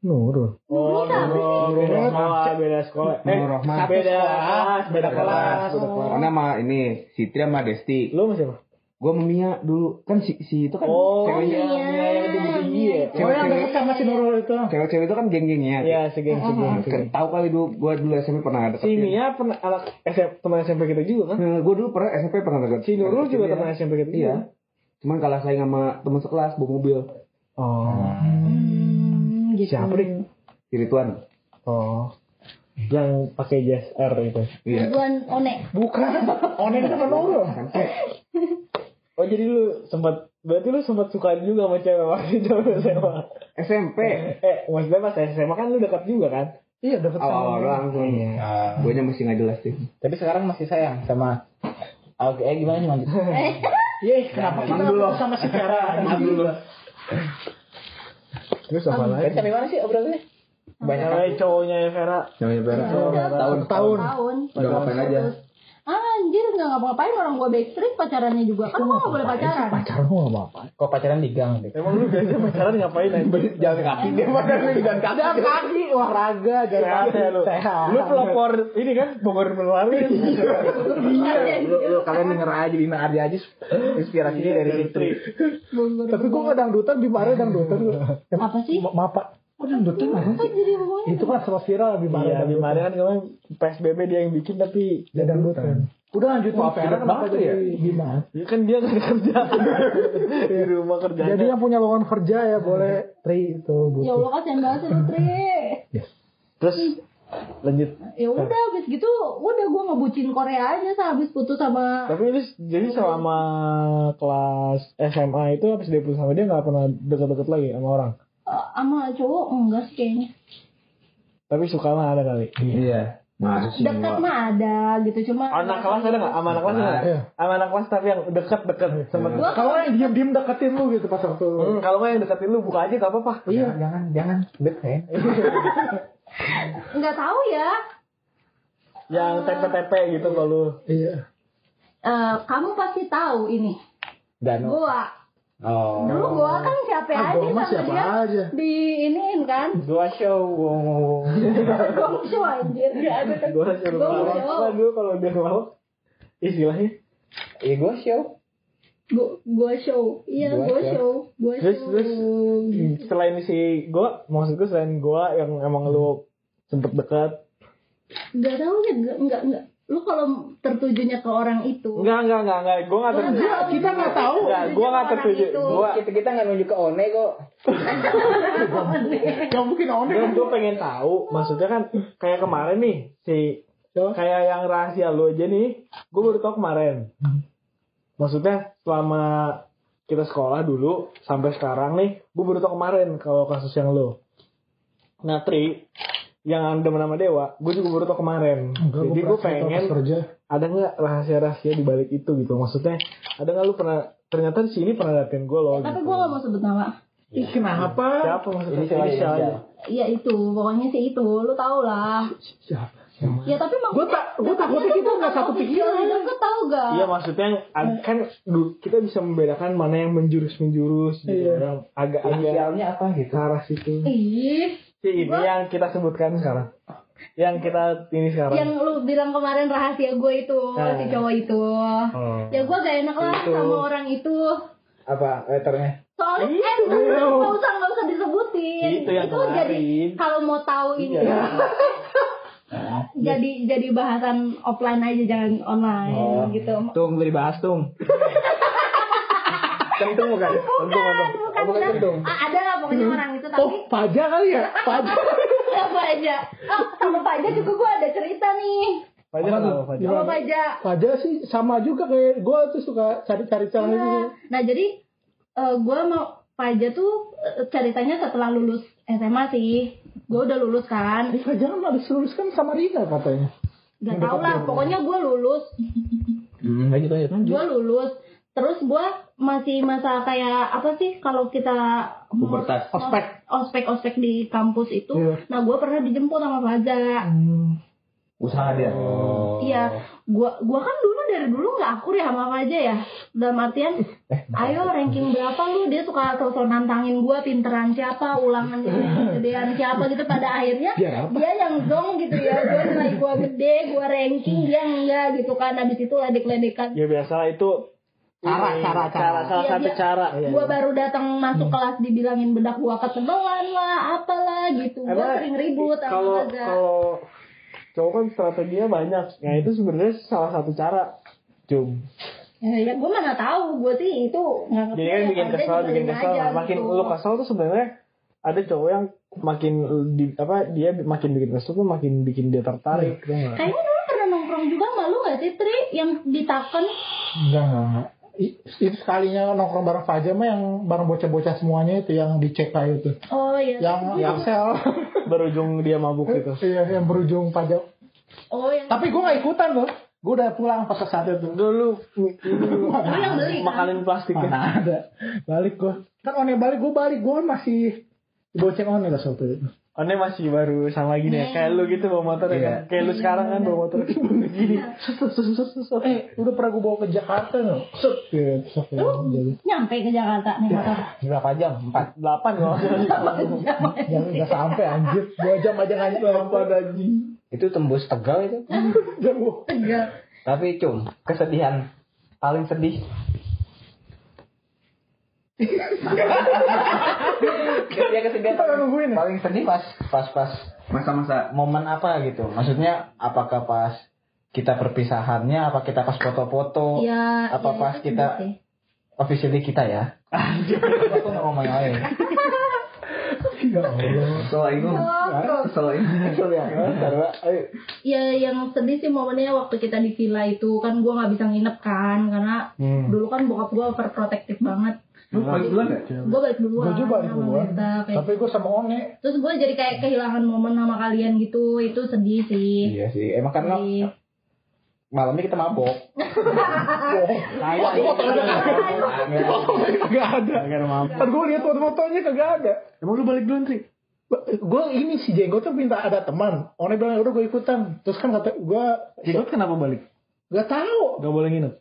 Nurul. Oh, Nurul. Beda sekolah, beda sekolah. Eh, Nurul Rahman. beda kelas, beda kelas. One sama ini si Tri sama Desti. Lu sama siapa? Gue sama Mia dulu. Kan si, si itu kan Oh, ceweknya. iya, iya, yang tinggi-tinggi ya. Oh yang deket sama si Nurul itu. Cewek-cewek itu kan geng-gengnya. Iya, segeng segeng. Kan tahu kali dulu gue dulu SMP pernah ada. Si Mia pernah anak SMP teman SMP kita juga kan? gue dulu pernah SMP pernah deket. Si Nurul juga teman SMP kita. Iya. Cuman kalah saing sama teman sekelas bawa mobil. Oh. hmm, gitu Siapa nih? Rituan. Oh. Yang pakai jas R itu. Iya. Ridwan One Bukan. Onen sama Nurul. Oh jadi lu sempat berarti lu sempat suka juga sama cewek waktu zaman SMA. SMP. Eh, maksudnya pas SMA kan lu dekat juga kan? Iya deket sama Awal-awal langsung. Nah, Gue nya masih nggak jelas sih. tapi sekarang masih sayang sama Oke, eh, gimana sih lanjut? *laughs* Iya, kenapa kita dulu sama si Vera? dulu. Terus apa lagi? sampai mana sih obrolannya? Banyak cowoknya Vera. Namanya Vera. tahun tahun. tahun Udah ngapain aja? Anjir nggak ngapa-ngapain orang gue backstreet pacarannya juga kan gue nggak boleh pacaran Pacaran gua gak apa-apa. Kok pacaran di gang deh? Emang lu biasanya pacaran ngapain aja? Jalan kaki dia mana nih jalan kaki. Jalan kaki, olahraga, jalan kaki. lu. Lu pelopor ini kan Bogor Menwari. Iya, lu, lu kalian denger aja Dina Ardi aja inspirasinya dari situ. Tapi gua gak dangdutan, Bimara dangdutan gua. apa sih Ma- Kok dangdutan apa sih? Itu kan sempat viral Bimara Iya, Bimari kan kemarin PSBB dia yang bikin tapi Dia dangdutan. Udah lanjut Vera gede kenapa ya? jadi Bima? ya kan dia gak kerja *laughs* di rumah kerjanya. Jadi yang punya lowongan kerja ya boleh Tri itu ya butuh. Allah kasihan banget sih lu Tri Terus lanjut. ya udah habis gitu udah gue ngebucin Korea aja sehabis putus sama Tapi ini jadi selama kelas SMA itu habis dia putus sama dia nggak pernah deket-deket lagi sama orang. Eh, sama cowok enggak sih kayaknya Tapi suka mah ada kali. Iya. Masa sih dekat mah ada gitu cuma Anak kelas ada nggak? Sama anak kelas ada? Iya. Sama anak kelas tapi yang deket-deket sama Gua Kalau yang diem-diem deketin lu gitu pas waktu Hmm, kalau nggak yang deketin lu buka aja gak apa-apa. Iya. Jangan, jangan. Bet ya. nggak tahu ya Yang tepe-tepe gitu kalau Iya. Eh, kamu pasti tahu ini Dano. gua Oh. dulu gua kan siapa Ah, aja gua sama siapa dia aja. di iniin kan Dua show. Gua show anjir gak ada kan gue suruh Gua show. Dulu kalau dia ngelawak istilahnya Iya gua show. gua gua show iya Gua gua show. show gua Terus show terus selain si gue maksud gue selain gue yang emang lu sempet dekat nggak tahu ya nggak nggak nggak lu kalau tertujunya ke orang itu. Enggak enggak enggak enggak gue nggak tertuju. kita nggak tahu. enggak gue nggak tertuju. gue Kita kita nggak nunjuk ke One kok. *laughs* Gak mungkin onek. dan gue pengen tahu maksudnya kan kayak kemarin nih si kayak yang rahasia lu aja nih gue baru tau kemarin. Maksudnya selama kita sekolah dulu sampai sekarang nih gue baru tau kemarin kalau kasus yang lu. Nah Tri yang demen sama Dewa gue juga baru tau kemarin Enggak, jadi gua gue pengen kerja. ada nggak rahasia-rahasia di balik itu gitu maksudnya ada nggak lu pernah ternyata di sini pernah liatin gue loh tapi gitu. gua gak mau sebut nama Ih, kenapa? siapa maksudnya Inisial aja. Iya itu, pokoknya sih itu, lu tau lah. Siapa? Ya tapi Gue tak, gue takutnya kita nggak satu pikiran. Deket tau gak? Iya maksudnya kan kita bisa membedakan mana yang menjurus menjurus gitu Iya. yang agak agak Inisialnya apa gitu? arah situ. Ih, Si ini yang kita sebutkan sekarang. yang kita ini sekarang. yang lu bilang kemarin rahasia gue itu Nah. si cowok itu Oh. ya gue gak enak lah Itu. sama orang itu Apa letternya? soalnya eh nggak nggak usah nggak usah disebutin Itu yang jadi kemarin. kalau mau tahu ini Iya. *laughs* jadi jadi bahasan offline aja jangan online Oh. gitu Tung beli bahas tung. *laughs* Kentung bukan? Kentung kentung. bukan, bukan bukan. kentung. Ah, ada lah pokoknya orang itu tapi Oh, Fajar kali ya? *laughs* Fajar. apa aja oh, sama Faja juga gue ada cerita nih Fajar Apa tuh? apa Faja Fajar sih sama juga kayak gue tuh suka cari-cari celah Iya. gitu. Nah jadi gue mau Faja tuh eh, ceritanya setelah lulus SMA sih. Gue udah lulus kan. Eh, Fajar kan habis lulus kan sama Rina katanya. Gak tau lah. Pokoknya gue lulus. Hmm, lanjut lanjut. Gue lulus. Terus gue masih masa kayak apa sih kalau kita mau- Pubertas. Ospek. ospek ospek di kampus itu. Iya. Nah gue pernah dijemput sama Faja. Hmm. Usaha dia. Oh. Iya, gua gua kan dulu dari dulu nggak akur ya sama Faja ya. Dalam artian, ayo ranking berapa lu? Dia suka sosok nantangin gua pinteran siapa, ulangan gedean siapa gitu. Pada akhirnya Biar dia yang dong gitu ya. Gua nilai gua gede, gua ranking dia enggak gitu kan. Habis itu ledek-ledekan. Ya biasa itu Cara, ini, cara, cara. salah Iya, satu dia- cara. Gua baru datang masuk kelas dibilangin bedak gua ketebalan lah, apalah gitu. Gua Karena sering ribut kalau kalau cowok kan strateginya banyak. Nah itu sebenarnya salah satu cara. Cum. Ya, ya gue mana tahu, gue sih itu nggak. Jadi kan ya, bikin kesel, bikin kesel. aja makin gitu. lu kesel tuh sebenarnya ada cowok yang makin di apa dia makin bikin kesel tuh makin bikin dia tertarik. nggak? Kayaknya dulu pernah nongkrong juga malu gak sih Tri yang ditaken Enggak, Itu sekalinya nongkrong bareng Fajar mah yang bareng bocah-bocah semuanya itu yang dicek kayak itu. Oh iya Yang Axel. *laughs* Berujung dia mabuk gitu. Iya, yang berujung Fajar. Oh yang Tapi gue gak ikutan loh. Gue udah pulang pas saat itu. Dulu Lu yang beli kan? makalin plastiknya. Mana ada. Balik gue. Kan one balik, gue balik. Gue masih boceng one lah waktu itu. One masih baru sama gini ya, kayak lu gitu bawa motor ya Iya. kan? Kayak lu sekarang kan bawa motor gini. *laughs* Eh, udah pernah gue bawa ke Jakarta loh. Set. Ya, jadi. Nyampe ke Jakarta nih motor Berapa jam? Empat. Delapan kalau *laughs* Yang nggak sampai anjir. Dua jam aja nggak sampai anjing. Itu tembus Tegal itu. *laughs* Jauh. Tegal Tapi cum, kesedihan paling sedih. Ya Kita nungguin ya? paling sedih pas pas pas Masa-masa momen apa gitu. Maksudnya apakah pas kita perpisahannya, apa kita pas foto-foto, Ya apa ya, pas kita officially kita ya. Aku nggak ngomong yang lain. Ya Allah. soal itu. Soal itu. Ya yang sedih sih momennya waktu kita di villa itu Kan gue gak bisa nginep kan Karena Hmm. dulu kan bokap gue overprotective banget Lu balik duluan gak? Gue balik duluan Gue juga balik duluan. Tapi gue sama One. Terus gue jadi kayak kehilangan momen sama kalian gitu Itu sedih sih Iya sih, emang karena malamnya kita mabok. *laughs* Kagak ada. Agar mampu. Kan gue lihat foto-fotonya kagak ada. Emang lu balik duluan sih? Gue ini si Jenggot tuh minta ada teman. One bilang "Ya udah gue ikutan. Terus kan kata gue Jenggot kenapa balik? gak tahu. Gak boleh nginep.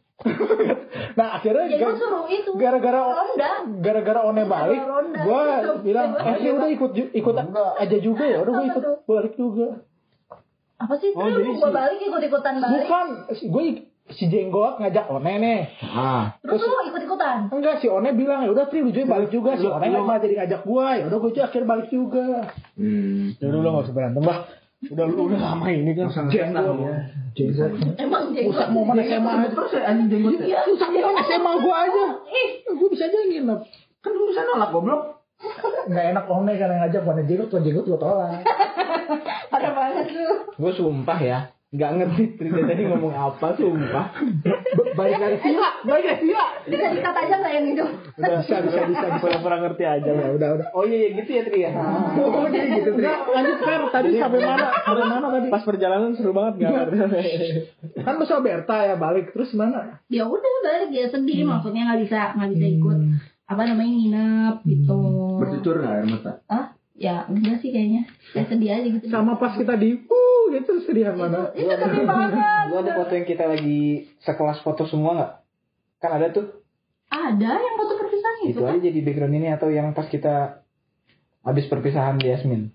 Nah akhirnya Ya gue ga- suruh itu gara-gara Ronda gara-gara One balik, gue Itu. bilang, eh ya udah ikut ikut aja juga ya. Udah gue ikut balik juga. Apa sih Oh, gue balik ikut-ikutan balik Bukan, gue si Jenggot ngajak One nih. Ah, Terus lu ikut-ikutan Enggak, si One bilang ya udah Tri lu juga balik juga. Si One nggak malah jadi ngajak gue. Ya udah gue juga akhirnya balik juga. Hmm. Ya udah lu gak usah berantem lah. Udah lu udah lama ini kan. Jenggot. Jenggot. Emang jenggot Rusak momen SMA aja. Terus ya anjing jenggot. Iya, rusak momen SMA gue aja. Gue bisa aja nginep. Kan lu bisa nolak goblok. Nggak enak kan yang ngajak One Jenggot, One Jenggot gue tolak. *laughs* Ada banget lu gue sumpah ya, nggak ngerti Trida tadi ngomong apa, sumpah. Balik dari villa, balik dari villa. Bisa dikat aja gak yang itu Udah bisa bisa bisa pura-pura ngerti aja lah. Udah, udah. Oh iya, iya gitu ya Tri ya. Oh, jadi gitu, Enggak, lanjut kan tadi sampai mana? Sampai mana tadi? Pas perjalanan seru banget gak ngerti. Kan besok Berta ya balik, terus mana? Ya udah balik ya sedih Maksudnya gak bisa gak bisa ikut Apa namanya nginep gitu Bercucur gak air mata? Ah ya enggak sih kayaknya Ya sedih aja gitu Sama pas kita di uh gitu sedihan mana? Itu sedih banget Lu ada foto yang kita lagi sekelas foto semua nggak? Kan ada tuh. Ada yang foto perpisahan itu Itu kan aja jadi background ini atau yang pas kita habis perpisahan di Yasmin.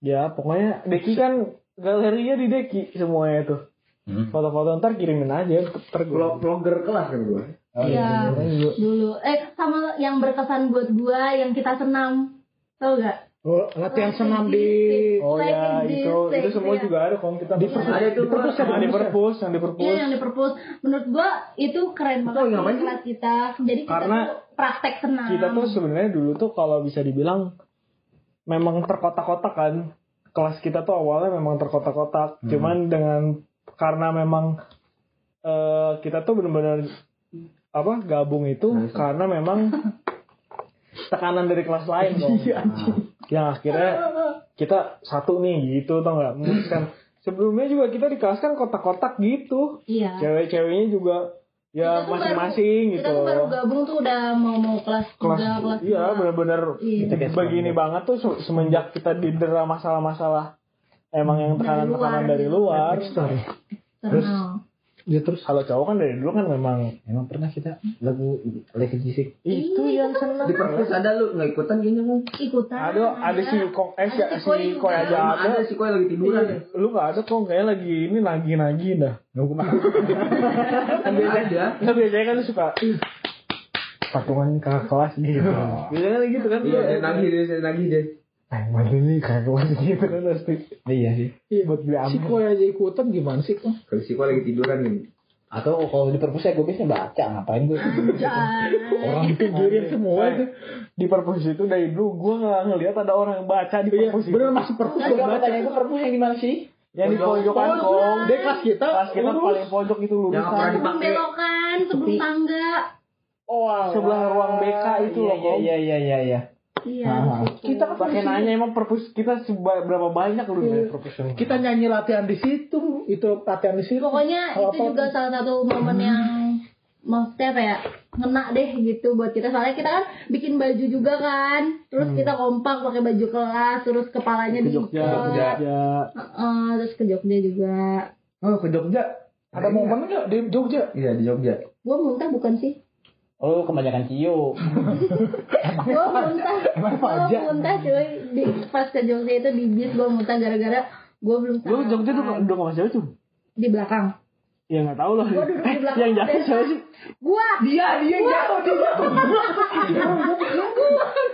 Ya pokoknya Deki kan galerinya di Deki semuanya tuh. Hmm. Foto-foto ntar kirimin aja ntar Vlog- Vlogger kelas kan gue. Iya. Dulu. Eh sama yang berkesan buat gua yang kita senam. Tau gak? Oh, latihan senam di Oh ya itu itu semua thing, juga ada kalau kita Di perpus. Ada itu Di perpus yang di perpus yang di Iya perpus yang di perpus. Menurut gua itu keren banget ngapain sih? kelas kita. Jadi kita Karena tuh praktek senam. kita tuh sebenarnya dulu tuh kalau bisa dibilang memang terkotak-kotak kan kelas kita tuh awalnya memang terkotak-kotak Hmm. cuman dengan karena memang eh, kita tuh benar-benar apa gabung itu Nah, itu. karena memang *laughs* tekanan dari kelas lain dong. Yang akhirnya kita satu nih gitu tau nggak? Kan. Sebelumnya juga kita di kelas kan kotak-kotak gitu. Iya. cewek-ceweknya juga ya masing-masing gitu. Kita baru gabung tuh udah mau mau kelas kelas tiga, kelas iya benar-benar Iya. begini banget tuh se- semenjak kita didera masalah-masalah emang yang tekanan-tekanan dari luar. story. Senam. Ya terus kalau cowok kan dari dulu kan memang Emang pernah kita lagu Levi Gisik. Itu Iya, yang senang Di perpus ada lu nggak ikutan kayaknya mau. Ikutan. ada ada si kong eh si, si si Koi koi aja ada Ada. sih kok lagi tiduran. Iya, lu nggak ada kok kayak lagi ini lagi nagi dah Nunggu makan Kan biasa. Aja. Nggak biasanya kan lu suka "Ih, patungan kakak kelas gitu biasanya kan gitu kan. Iya, nagih deh, saya nagih deh. Eh mana nih kakak kelas gitu kan pasti Iya sih buat beli si amin koi aja ikutan gimana sih kok? Kalau si kok lagi tiduran nih. Atau kalau di perpus ya gue biasanya baca Ngapain gue. *laughs* Orang dipinggirin semua itu. di perpus itu dari dulu gue nggak ngelihat ada orang yang baca di Iya, perpus itu bener masih perpus Enggak buat baca. pertanyaan gue perpus yang di mana sih? yang di pojokan Oh, kong Dia kelas kita. kelas kita paling pojok itu Yang lurusan pernah Sebelum belokan, sebelum tangga. Oh, sebelah ruang BK itu Iya loh iya kong iya iya iya iya Iya. Ah. di situ. Kita kan pakai nanya emang perpus kita berapa banyak lu dari perpus yang kita nyanyi latihan di situ, itu latihan di situ. Pokoknya itu apa- juga salah satu momen yang maksudnya apa ya ngena deh gitu buat kita soalnya kita kan bikin baju juga kan terus kita kompak pakai baju kelas terus kepalanya ke di Jogja Jogja. Heeh, terus ke Jogja juga Oh, ke Jogja. Ada momen nggak di Jogja? Iya, di Jogja. gua muntah bukan sih Oh kebanyakan Cio. *laughs* Gua muntah. Emang pajak? muntah cuy. Di pas ke Jogja itu di bis gua muntah gara-gara gua belum lu Jogja tuh sarapan. udah sama siapa tuh? Di belakang ya nggak tahu Gua duduk di Eh, belakang yang jatuh siapa sih gua Dia, dia jatuh, dia *laughs* jatuh.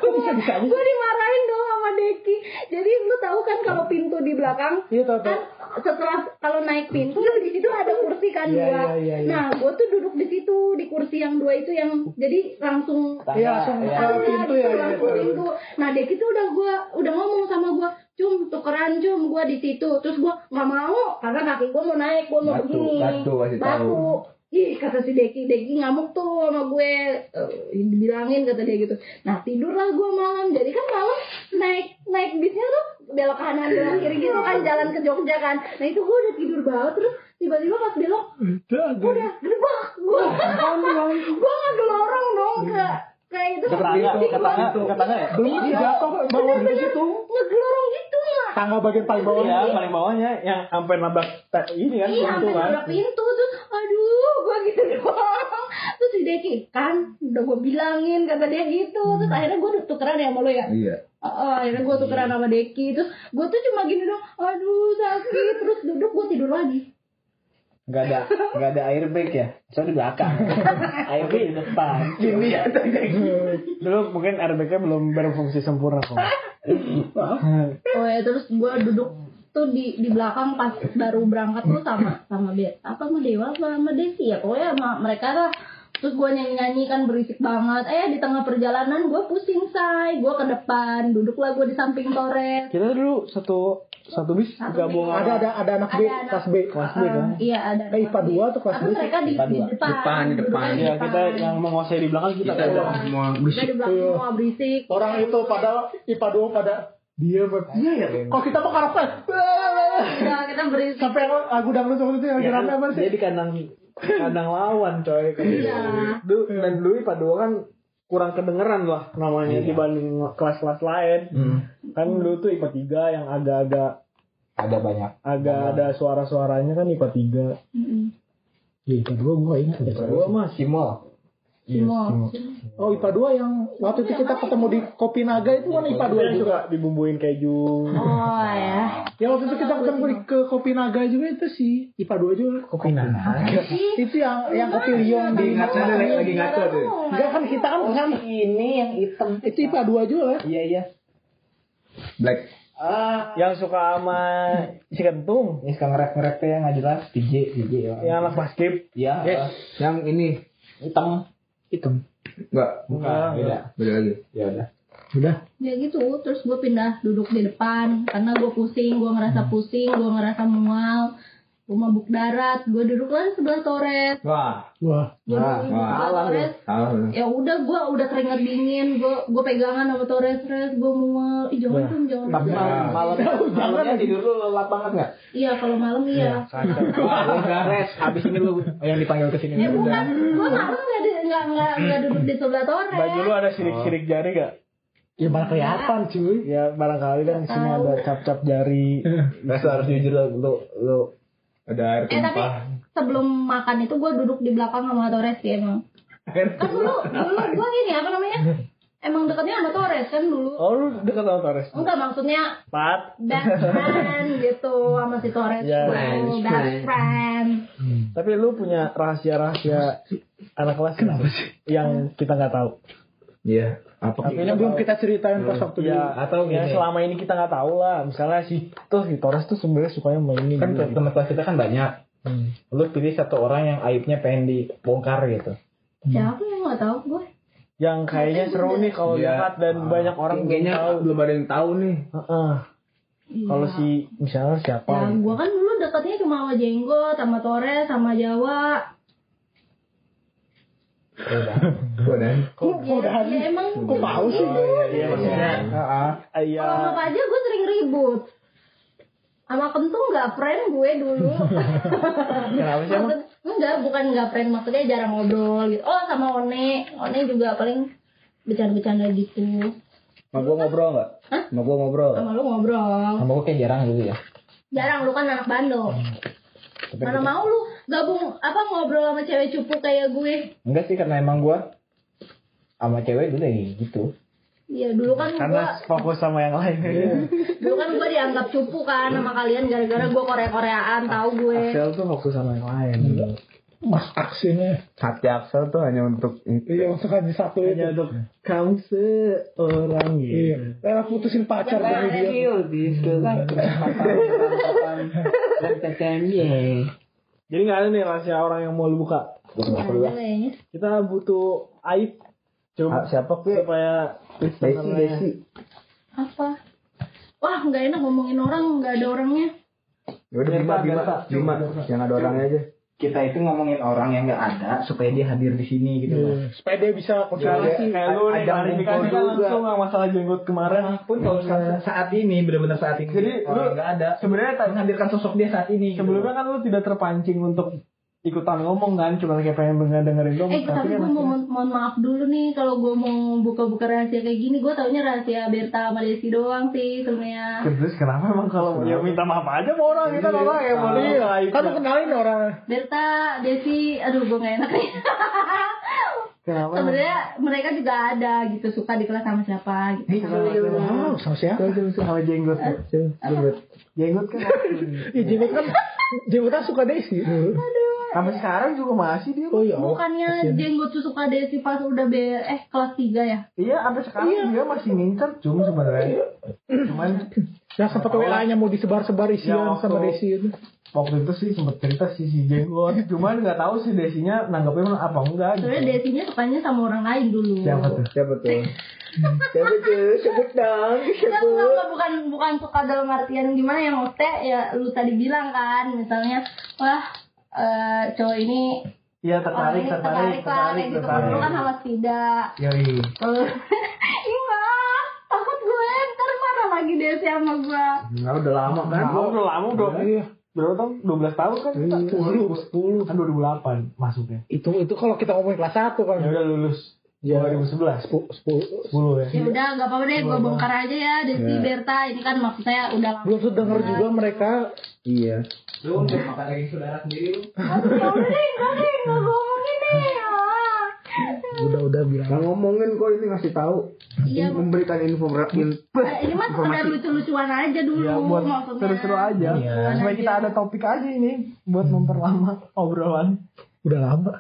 Bisa aja? gue dimarahin dong sama Deki jadi lu tahu kan kalau pintu di belakang Iya tahu tahu. kan setelah kalau naik pintu di situ ada kursi kan Iya, dua iya, iya, iya. nah gue tuh duduk di situ di kursi yang dua itu yang jadi langsung Iya, langsung ke pintu ya. langsung iya. pintu nah Deki tuh udah gua udah ngomong sama gua cum tukeran cum gua di situ terus gua nggak mau karena kaki gua mau naik gua mau Batu, begini batu kasih tahu. batu Ih kata si Deki, Deki ngamuk tuh sama gue. Eh, Dibilangin kata dia gitu. Nah tidurlah gue malam. Jadi kan malam naik naik bisnya tuh Belok kanan, belok kiri gitu kan Jalan ke Jogja kan. Nah itu gue udah tidur banget Terus tiba-tiba pas belok Udah, Udah Gue Gue ngegelorong dong ke Kayak itu ke tangga bawah. ke tangga ya Belum dia jatuh bangun di situ. Ngegelorong gitu lah Tangga bagian paling bawah. Iya, paling bawahnya yang sampai nabrak ini kan Iya, pintu kan. nabrak pintu terus, aduh, gue gitu doang. Terus si Deki, kan, udah gue bilangin kata dia gitu. Terus akhirnya gue udah tukeran ya sama lo ya. Iya. Oh, akhirnya gue tukeran sama Deki. Terus gue tuh cuma gini dong, aduh sakit. Terus duduk gue tidur lagi. Gak ada Gak ada airbag ya? Soalnya di belakang. Airbag di depan. Gini. Ya Dulu mungkin airbag-nya belum berfungsi sempurna kok. Oh ya, terus gue duduk tuh di di belakang pas baru berangkat tuh sama sama apa sama Dewa sama Desi ya? Pokoknya sama mereka lah terus gue nyanyi nyanyi kan berisik banget eh di tengah perjalanan gue pusing say gue ke depan duduklah gue di samping Torres Kita dulu satu satu bis Satu gabung bis. Ada ada ada anak B, Ada kelas B. Kelas B kan? iya ada Eh, IPA dua atau kelas dua? mereka di, IPA di depan Depan, di depan. Ya kita yang menguasai di belakang kita Kita semua berisik. di belakang semua berisik Orang itu pada IPA dua pada dia Iya ya. Kalau kita mah karena ya kita berisik sampai lagu dangdut waktu itu yang lagi Ya, rame apa dia sih? di kandang kandang lawan coy. Iya. Dulu dan dulu IPA dua kan kurang kedengeran lah namanya dibanding kelas-kelas lain. Hmm. Kan dulu tuh IPA 3 yang agak-agak Ada banyak agak ada suara-suaranya kan IPA 3. Mm-mm. Ya IPA dua gue ingat ada IPA 2 mas Simol Simo. Oh IPA 2 yang waktu itu kita ketemu di Kopi Naga itu kan IPA 2 Yang juga. suka dibumbuin keju. Oh ya. Ya waktu itu kita ketemu di ke Kopi Naga juga itu sih IPA 2 juga. Kopi naga. Itu yang yang kopi Liong di Ngaco deh, lagi, ngaco deh. Enggak kan kita kan kan Ini yang hitam. itu IPA 2 juga. Iya iya. Black. Ah. Yang suka sama si kentung. Ini sekarang ngerep-ngerep ya nggak jelas. DJ DJ ya. Yang anak basket. Iya. Yes. Yang ini. Hitam. Hitam. Enggak. Bukan. Beda. Beda lagi. Ya udah. Udah. Ya gitu, terus gue pindah duduk di depan karena gue pusing, gue ngerasa pusing, gue ngerasa mual, gue mabuk darat, gue duduk lah sebelah Torres, Wah. Wah. gue Wah, wah. Torres, ya udah gue udah keringet dingin, gue gue pegangan sama Torres, Torres, gue mual, ih jangan tuh, jangan Tapi malam malam malamnya tidur lu lelap banget nggak? Iya kalau malam iya. *laughs* Res, habis ini lu yang dipanggil ke sini. Ya bukan, gue malam nggak nggak nggak nggak duduk di sebelah Torres. Baju lu ada sirik-sirik jari gak? Ya mana kelihatan cuy. Ya barangkali kan di sini ada cap-cap jari. Lu harus jujur lu, lu Ada air Eh tapi tumpah. sebelum makan itu gue duduk di belakang sama Torres sih emang. Air Kan dulu dulu gue gini apa namanya? Emang deketnya sama Torres kan dulu. Oh lu dekat sama Torres? Enggak maksudnya Pat. best friend gitu sama si Torres Ya, tuh, friends, best friend. Tapi lu punya rahasia-rahasia anak kelas kenapa sih? Yang kita nggak tahu. Iya. Apa? Tapi Yang belum kita ceritain pas waktu Ya, dulu. atau ya gini. selama ini kita nggak tahu lah. Misalnya si tuh si Torres tuh sebenarnya sukanya main ini. kan teman kelas kita kan banyak. Hmm. Lu pilih satu orang yang aibnya pengen dibongkar gitu. Siapa yang nggak tahu gue? Yang kayaknya seru nih kalau lihat dan banyak orang kayaknya tahu. belum ada yang tahu nih. Heeh. Kalau si misalnya siapa? Ya, gitu. gue kan dulu deketnya cuma sama Jenggot, sama Torres, sama Jawa. *laughs* Udah. Udah. ya, ya emang Kok tahu sih? Iya maksudnya. Heeh. Iya. Kalau sama aja gue sering ribut. Sama kentung nggak friend gue dulu. *laughs* Kenapa sih emang? Maksud- enggak, bukan nggak friend maksudnya jarang ngobrol gitu. Oh sama One, One juga paling bercanda-bercanda gitu. Mau gua ngobrol nggak? Hah? Mau gua ngobrol? Sama lu ngobrol. Sama gue kayak jarang dulu ya. Jarang lu kan anak Bandung. Tapi Mana mau lu gabung apa ngobrol sama cewek cupu kayak gue? enggak sih karena emang gua sama cewek dulu ya gitu. Iya dulu kan Karena gua fokus sama yang lain. *laughs* dulu kan gua dianggap cupu kan sama kalian gara-gara gua Korea-Koreaan tahu gue. Axel tuh fokus sama yang lain. Mas aksinya. Hati Axel tuh hanya untuk Iya untuk hanya satu itu. Hanya untuk kamu seorang Iya. gitu. Rela putusin pacar demi dia. *laughs* Jadi nggak ada nih rahasia orang yang mau lu buka. Ada kayaknya. Kita butuh aib. Coba Ah, siapa, Ki? supaya Desi Desi. Apa? Wah nggak enak ngomongin orang nggak ada orangnya. Ya udah lima lima lima yang ada orangnya aja. Kita itu ngomongin orang yang nggak ada supaya dia hadir di sini gitu loh. Iya. Supaya dia bisa konsultasi. kayak lu nih Ada klarifikasi kan langsung nggak masalah jenggot kemarin. pun kalau saat, saat ini benar-benar saat ini Jadi orang lu nggak ada sebenarnya tadi menghadirkan sosok dia saat ini gitu. sebelumnya kan lu tidak terpancing untuk ikutan ngomong kan cuma kayak pengen denger dengerin dong Eh tapi gue mau mohon mohon maaf dulu nih kalau gue mau buka-buka rahasia kayak gini gue taunya rahasia Berta sama Desi doang sih sebenarnya. terus kenapa emang kalau ya minta maaf aja sama orang kita orang ya boleh Iya. Kan lu kenalin orang. Berta, Desi, aduh gue gak enak nih. kenapa Sebenarnya mereka juga ada gitu suka di kelas sama siapa gitu. Wow, sama siapa? sama jenggot jenggot jenggot kan Iya jenggot kan jenggot kan suka Desi. Sampai sekarang juga masih dia Oh iya. Bukannya jenggot suka Desi pas udah be eh kelas 3 ya? iya sampai sekarang dia masih ngincer cuma sebenarnya cuman Yang sempat WA-nya mau disebar-sebar isian Ya, waktu- sama Desi itu. waktu itu sih sempet cerita sih si jenggot cuman nggak tahu sih desinya nanggapnya apa enggak gitu. Soalnya Desinya sukanya sama orang lain dulu. siapa tuh Siapa tuh? *laughs* Siapa tuh? Sebut dong. Enggak, enggak, bukan bukan suka dalam artian gimana ya maksudnya ya lu tadi bilang kan misalnya wah eh, cowok ini Iya tertarik, tertarik, tertarik tertarik, gitu kan sama Spida Yoi. Tuh. *laughs* Iya, takut gue ntar marah lagi Desi sama gue. Enggak udah lama kan? Nah, udah lama udah. Iya. Berapa tahun? 12 tahun kan kita? 10, 10. Kan 2008 masuknya. Itu itu kalau kita ngomongin kelas 1 kan. Ya udah lulus. Ya. 2011. 10 10 ya. Ya udah nggak apa-apa deh, gue bongkar aja ya Desi Berta ini kan maksudnya udah lama. Belum tuh denger juga mereka Iya. lu udah makan daging saudara sendiri lu Aduh, ya udah deh, enggak deh, enggak gue ngomongin deh. Ah. udah udah bilang Nggak ngomongin kok ini ngasih tahu. Iya. Memberikan info in, Eh, ini mah sekedar lucu-lucuan aja dulu Ya buat maksudnya. seru-seru aja. Iya. Supaya kita ada topik aja ini buat memperlama obrolan. udah lama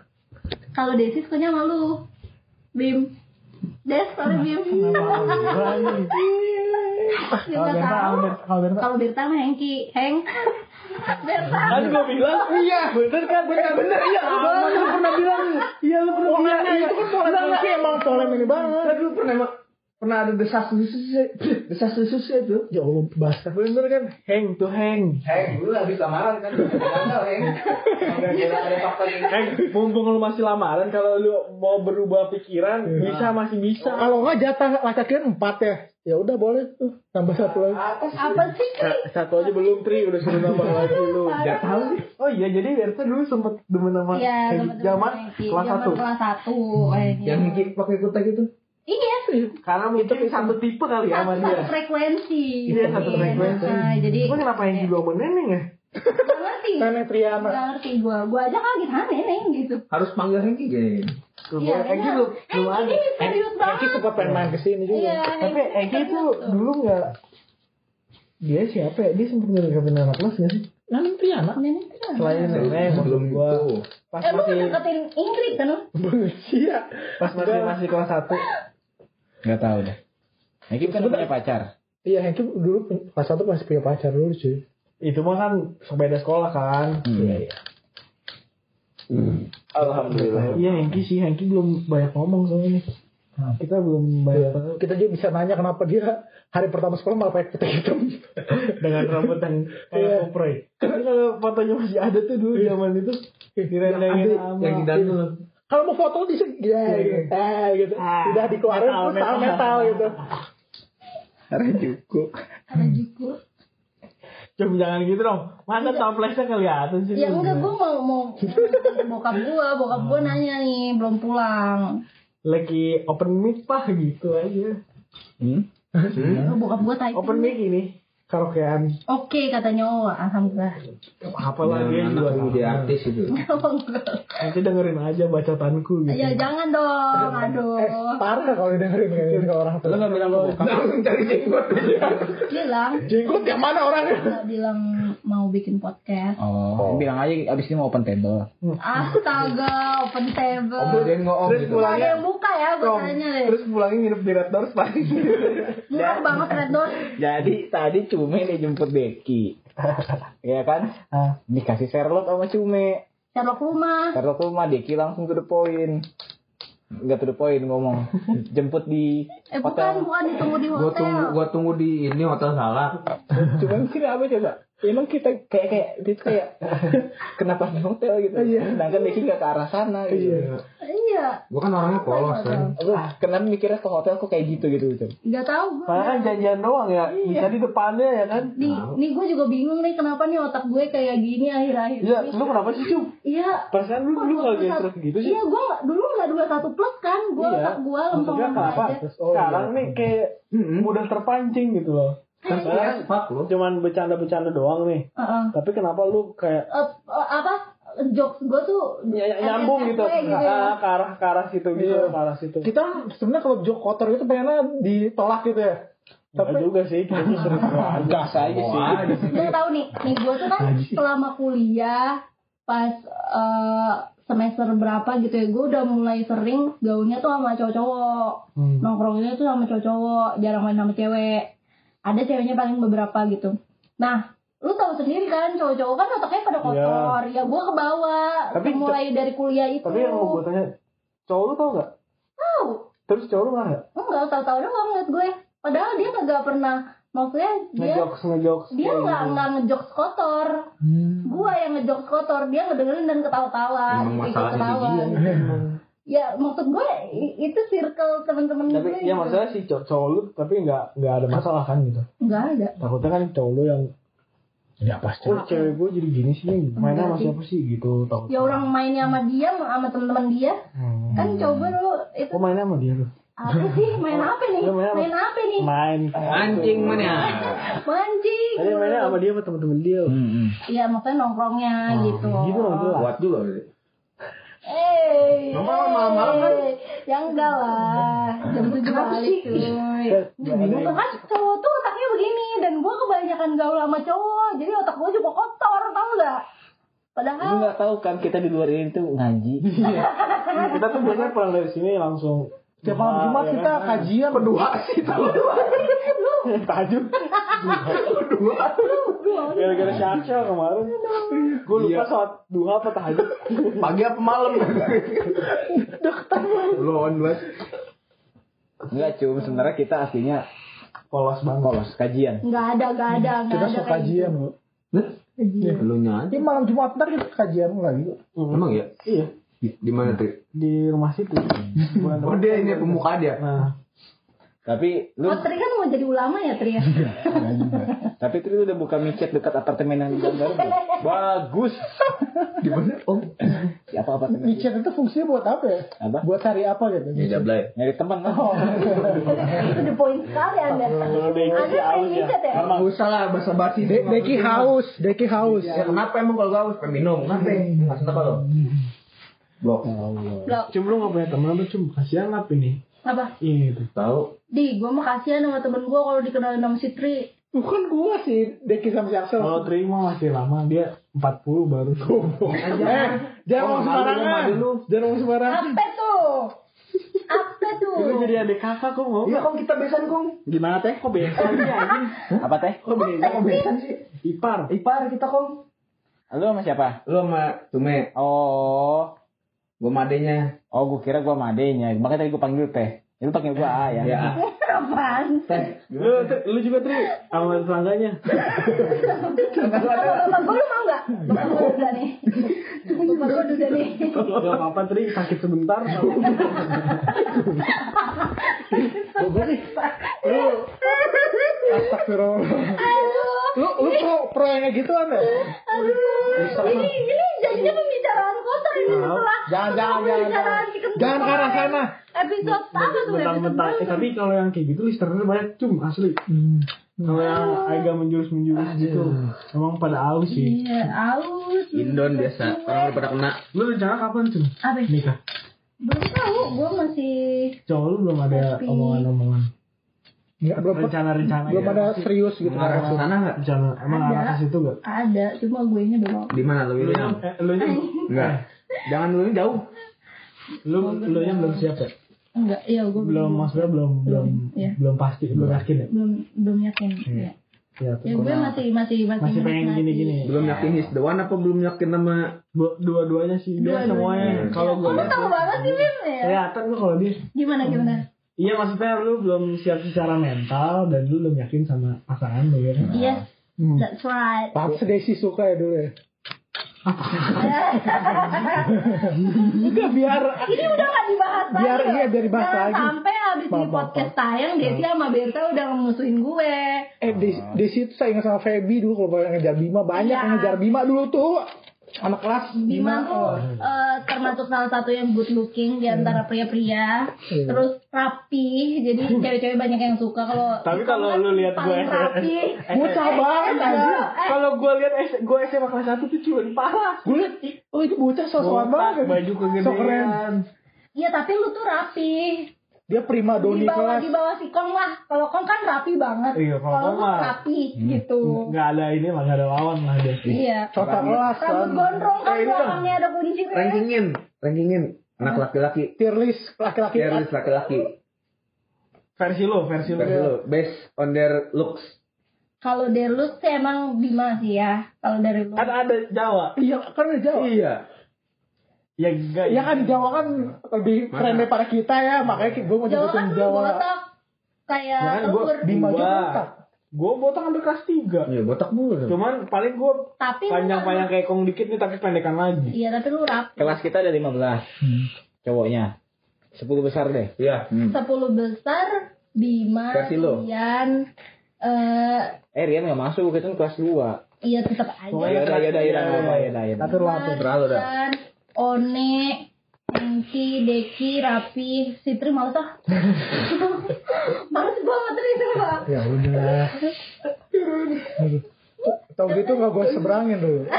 Kalau Desi sukanya sama lu. Bim. Des, sorry Bim. Kalau Berta, kalau mah Hengki. Heng. *laughs* Berta. Kan gue bilang iya, bener kan? Bener bener iya. Lu lu pernah bilang iya lu pernah bilang iya. itu kan pola emang pola ini banget Kan dulu pernah pernah ada desas desus desas desus itu. ya Allah basah Bener kan? Heng tuh heng. Heng, dulu habis lamaran kan. Gagal, Heng. Ada fakta ini. Heng, mumpung lu masih lamaran kalau lu mau berubah pikiran bisa masih bisa. kalau nggak jatah laki-laki empat ya ya udah boleh tuh tambah satu lagi Apa sih? Apa sih? Nah, satu aja belum tri udah suruh nambah lagi lu. Gak tahu sih. Oh iya jadi Berta dulu sempet demen sama Iya, Heng. teman-teman zaman kelas satu. Kelas satu kayaknya. Yang Niki pakai kutek itu. Iya. Karena mungkin satu tipe kali ya sama Satu, satu dia. frekuensi. Iya satu frekuensi. Nah, jadi Cuma kenapa yang juga sama Neneng ya? Gak ngerti. Nenek Triana Gak ngerti gue. Gue aja kaget hah neneng gitu. Harus panggil Hengki gini. Iya, belum belum ada. Ini serius Hengki banget. sempat pengen main ke sini juga Iya. Tapi Egi tuh dulu nggak dia siapa ya? Dia sempat ngedeketin anak kelas nggak sih? Nenek Triana Neneng kan. Selain Neneng, Sebelum gua itu. pas Eh, lu masih deketin Ingrid kan? lu? *laughs* iya pas masih masih kelas satu. Gak tahu deh. Egi kan punya pacar. iya Hengki dulu kelas satu masih punya pacar dulu cuy Itu mah kan sepeda sekolah kan. Iya, iya. Alhamdulillah. Iya Hengki sih, Hengki belum banyak ngomong soalnya. Nah, kita belum banyak Iya. tahu. kita juga bisa nanya kenapa dia hari pertama sekolah malah pakai kutek hitam dengan rambut yang kayak Iya. kopre. Tapi kalau fotonya masih ada tuh dulu zaman itu direndengin sama Yang di dalam. Kalau mau foto di sini ya, gitu. Eh, gitu. Ah, udah dikeluarin metal, metal, metal. metal gitu Harajuku. Ada juga. Coba jangan gitu dong. Mana toplesnya kelihatan sih. Ya enggak, gue mau mau mau bokap gue, bokap gue nanya nih belum pulang. Lagi open mic pah gitu aja. Hmm? Oh, bokap gue typing. Open mic ini karaokean. Oke katanya oh alhamdulillah. Apa lagi Yang juga anak jadi artis itu. *laughs* Nanti dengerin aja bacotanku gitu. ya jangan dong, aduh. eh parah kalau dengerin kayak gitu ke orang Lu tua nggak bilang? Langsung cari jenggot. Bilang, jenggot yang mana orangnya nggak bilang mau bikin podcast. Oh, bilang aja abis ini mau open table. Astaga, open table. Om dia nggak om Terus gitu. Nggak ada yang buka ya, gue tanya deh. terus pulangnya nginep di Red Doors paling. Murah banget Red Door. Jadi tadi Cume nih jemput Becky. Iya kan? Ah. Dikasih Sherlock sama Cume. Sherlock rumah. Sherlock rumah Becky langsung to the point. Enggak to the point ngomong. Jemput di Eh bukan, hotel. bukan ditunggu di Gua tunggu, hotel. gua tunggu di ini hotel salah. Cuman sini apa coba? Emang kita kayak kayak dia tuh kayak *laughs* kenapa di hotel gitu? Sedangkan Becky nggak ke arah sana gitu. Iya, Gua kan orangnya polos kan. Kenapa mikirnya ke hotel kok kayak gitu gitu gitu? nggak tahu gue. Padahal kan janjian doang ya. Bisa di depannya ya kan. Nih, nih gue juga bingung nih kenapa nih otak gue kayak gini akhir-akhir Iya, lu kenapa sih Cum? Iya. Perasaan lu dulu nggak gitu gitu sih. Iya, gue dulu nggak dua satu plus kan, gue Iya. otak gue lempeng Maksudnya kenapa? aja. Sekarang nih kayak mudah terpancing gitu loh. Kan Sekarang fuck lu. cuman bercanda-bercanda doang nih. Heeh. Tapi kenapa lu kayak Eh, eh, apa jokes gue tuh ny- ny- nyambung gitu, gitu ya. Ke arah ke arah situ gitu, Iya. ke arah situ. kita sebenarnya kalau jok kotor itu pengennya ditolak gitu ya Tapi tapi juga sih, kita sering *laughs* aja. Gas aja sih. Gue tahu nih, nih gue tuh kan selama kuliah pas eh, semester berapa gitu ya, gue udah mulai sering gaulnya tuh sama cowok-cowok. Hmm. Nongkrongnya tuh sama cowok-cowok, jarang main sama cewek. Ada ceweknya paling beberapa gitu. Nah, lu tahu sendiri kan cowok-cowok kan otaknya pada kotor. Ya, gue ke bawah Tapi mulai dari kuliah itu. Tapi yang mau gue tanya, cowok lu tau gak? tahu. Terus cowok lu nggak? Enggak tahu-tahu doang liat gue. Padahal dia kagak pernah maksudnya dia Ngejokes, ngejokes. dia nggak gitu. nggak ngejokes kotor gua yang ngejokes kotor dia ngedengerin dan ketawa-tawa masalahnya ketawa di dia. *laughs* ya maksud gue itu circle teman-teman Tapi gue ya gitu. maksudnya si cowok, cowok lu tapi nggak nggak ada masalah kan gitu. nggak ada. Takutnya kan cowok lu yang ya pasti. Oh cewek gue jadi gini sih Mainnya sama siapa sih? Gitu takut ya orang mainnya sama dia sama teman-teman dia. Hmm. kan coba dulu itu Oh mainnya sama dia lu apa sih? Main apa nih? Lu main apa? main apa nih? Main. Anjing mana? *laughs* mancing. Tadi mainnya sama dia sama temen-temen dia. Hmm, hmm. Iya maksudnya nongkrongnya gitu. Gitu loh Kuat juga. Eh Hey. Malam-malam kan? Ya enggak lah. Jam tujuh balik cuy. Itu kan cowok tuh otaknya begini dan gue kebanyakan gaul sama cowok jadi otak gue juga kotor tau nggak? Lu Padahal nggak tahu kan kita di luar ini tuh ngaji. *laughs* kita tuh biasanya pulang dari sini langsung Tiap malam Jumat ya kita kan? kajian. Berdua sih *laughs* tahu. tahajud. Gara-gara syaksyal kemarin. Gue lupa Iya. sholat duha apa tahajud. Pagi apa malam? Lawan banget. Enggak cum, sebenarnya kita aslinya Polos banget. polos kajian. nggak ada nggak ada nggak Kita ada suka kajian gitu. loh. Ya, lu nya Ini malam Jumat ntar kita kajian lagi. Emang ya? Iya. Di, di mana tuh? Di rumah situ. Bulan Oh dia ini pemuka dia. Nah. Tapi lu Oh Tri kan mau jadi ulama ya Tri ya? tapi itu udah buka micet dekat apartemen yang di belum? Bagus. Di mana? Oh. Siapa apartemen? Micet itu fungsinya buat apa ya? Apa? Buat cari apa gitu? Ya jablay. Nyari teman kan? itu the point sekali anda. Anda main micet ya? Enggak usah lah bahasa basi. De- Deki haus, Deki haus. Ya kenapa emang kalau haus minum? Kenapa? Enggak apa lo? Blok. Loh, Cum lu gak punya teman apa cum? Kasihan apa ini? apa? Ini tuh. Tahu. Di, gue mah kasihan sama temen gue kalau dikenalin sama si Tri. Bukan gua sih, Deki sama si Axel. Kalau terima masih lama dia 40 baru. *laughs* Eh, jangan ngomong sembarangan. Jangan ngomong sembarangan. Apa tuh? Apa tuh? Lu jadi adik kakak kok mau? Iya kong kita besan kong. Gimana teh? Kok besan sih anjing? Apa teh? Kok beda? Kok besan sih? Ipar. Ipar kita kong. Lu sama siapa? Lu sama Tume. Oh. Gua madenya. Oh, gua kira gua sama adenya. Makanya tadi gua panggil teh. Lu panggil gua A ya. Ya. Apaan? Teh. Lu, lu juga Tri sama tetangganya. Bapak gue lu mau nggak? Gue udah nih. Bapak gue udah nih. Gak apa-apa Tri, sakit sebentar. Lu Astagfirullah. Lu lu pro pro yang gitu anda? Aduh, ini ini jadinya pembicaraan kotor ini setelah Jangan jangan jangan. Jangan, ke arah sana. Episode apa tuh? Eh, tapi kalau yang kayak gitu listenernya banyak cum asli. Kalau yang agak menjurus-menjurus gitu. Emang pada aus sih. Iya, aus. Indon biasa. Orang udah pada kena. Lu rencana kapan cum? Apa? Nikah. Belum tahu, gue masih Cowok lu belum ada omongan-omongan. Enggak belum Rencana-rencana belum ya? ada serius gitu. Mengarah ke sana enggak? Rencana, emang Ada. arah ke situ gak? ada, cuma gue nya belum. Di mana lu Lu eh, lu nya, Enggak. Jangan dulu jauh. lu, lu nya belum siap ya? Enggak, iya gue Belum, maksudnya belum, belum, Belum, iya. belum pasti, belum yakin ya? belum belum yakin. Ya, Ya, ya gue masih masih masih masih pengen gini-gini. Belum yakin is the one apa belum yakin sama Dua- Dua-duanya sih, dia Dua-duanya. semuanya. Kalau gue lu tahu banget sih Bim ya? kelihatan lu kalau dia. Gimana gimana? Iya maksudnya lu belum siap secara mental dan lu belum yakin sama pasangan lu ya. kan? Yes, Hmm. that's right. Paham Desi suka ya dulu ya. Enggak biar Ini udah gak dibahas lagi. Biar- iya, biar dibahas Jangan lagi. Sampai habis ini podcast tayang, Desi sama Berta udah ngemusuhin gue. eh di di situ saya ingat sama Feby dulu kalau yang ngejar Bima banyak Iya. yang ngejar Bima dulu tuh anak kelas Bima tuh eh, termasuk salah satu yang good looking di antara pria-pria. Iya. Terus rapi, jadi cewek-cewek banyak yang suka kalau Tapi kalau lu lihat gue paling rapi. bocah banget anjir. Kalau gue lihat S, gue SMA kelas 1 tuh cuma parah. Gue liat, ih, oh itu bocah sosokan banget. baju So keren. kegedean. Iya tapi lu tuh rapi. Dia prima doni Di bawah kelas. di bawah si Kong lah. Kalau Kong kan rapi banget. Iya, kalau Kong rapi gitu. Nggak ada ini lah, nggak ada lawan lah dia. Iya. Contoh kelas kan. Rambut gondrong kan Eh, belakangnya ada kunci rankingin, rankingin anak laki-laki. Tier list laki-laki. Tier list laki-laki. Versi lu, versi lu. Versi lu, based on their looks. Kalau dari lu sih emang Bima sih ya. Kalau dari lu. Kan ada Jawa. Iya kan udah Jawa. Iya. Ya enggak. Ya kan di Jawa kan lebih Mana? keren daripada kita ya, makanya gue mau Jawa kan Jawa. botak kayak Ya gua- telur. Bima juga botak. Gue botak sampai kelas 3. Iya, botak mulu. Cuman paling gue panjang-panjang kayak kong dikit nih tapi pendekan lagi. Iya tapi lu rapi. Kelas kita ada 15 cowoknya. 10 besar deh. Iya. Sepuluh besar Bima, Versi lu. Rian, eh Eh Rian gak masuk, kita kan kelas 2. iya tetap aja. Oh, yaudah, nggak apa, yaudah, yaudah. Atur. Terlalu dah. One, Engki, Deki, Rapi, Sitri males ah. *laughs* males banget nih semua. Ya udah. *laughs* Tau gitu gak gue seberangin dulu. *laughs*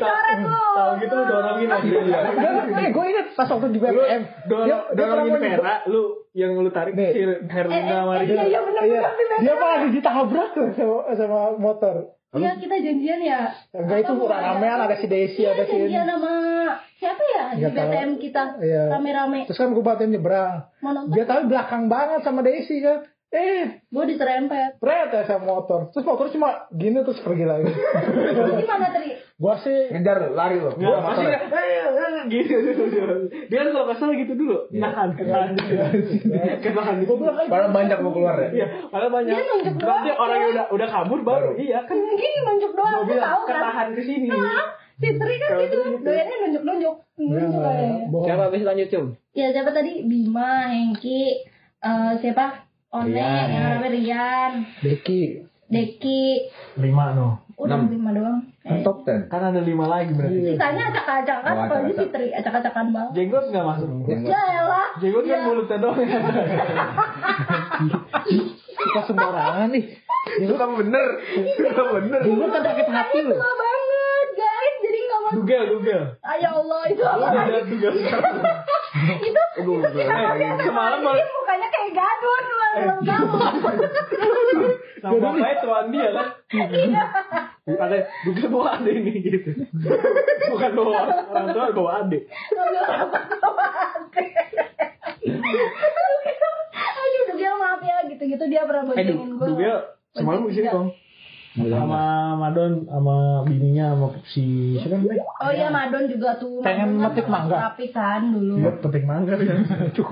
Dicoret lu. Tahu gitu lu dorongin aja dia. Eh, gue inget pas waktu di Lu BBM. dorong, dorongin Vera, lu yang lu tarik Nih. si Eh, Herlina eh, Maria. iya, iya bener Iya, bener. dia malah ditabrak tuh sama, sama motor. Iya, kita janjian ya. Enggak itu Apa, ramean ada si Desi Iya, ada si janjian sama siapa ya di. BTM kita Iya. rame-rame Terus kan gue bantuin nyebrang. Dia tahu belakang banget sama Desi kan. Eh, gue diserempet Pret ya sama motor. Terus motor cuma gini terus pergi lagi. Lu gimana teri Gua sih Ngejar lari lo. Nggak, pasti nggak, eh, eh, gitu. Dia kan kalau salah gitu dulu. Nahan, nahan. Kenahan gitu. Padahal banyak mau keluar ya. Iya, padahal banyak. Dia nunjuk doang. Nanti orang yang udah udah kabur baru. Iya kan. mungkin nunjuk doang lu bilang tahu kan kenahan ke sini. Nah, si Tri kan gitu gitu. doyannya nunjuk-nunjuk nunjuk aja. Siapa habis lanjut cum? ya siapa tadi Bima Hengki eh, siapa One Rian. yang Rian Deki. Deki Lima no. udah Enam. lima doang Kan Eh, top 10. Kan ada lima lagi berarti. sisanya acak-acakan Oh, apalagi si acak-acak. Tri acak-acakan banget Jenggot nggak masuk. ya elah Jenggot kan Ya. mulutnya doang. Suka sembarangan nih. Itu kan bener. Itu kan bener. Dulu kan sakit hati loh. Tua banget guys jadi nggak masuk Dugel, dugel. Ah, ya Allah itu apa Lu udah dugel. itu itu kita biasa Semalam Ini mukanya kayak gadun belum tahu Sama bapaknya tuan dia kan. Ada dugel bawa ade ini gitu. Bukan bawa orang tua bawa ade. Aduh, Dugel maaf ya, gitu-gitu dia pernah Eh, boncengin gue. dugel semalam di sini kong. Sama Madon, sama bininya, sama si siapa? Oh iya, Madon juga tuh. Pengen metik kan mangga. Rapi kan dulu. Iya, petik mangga ya.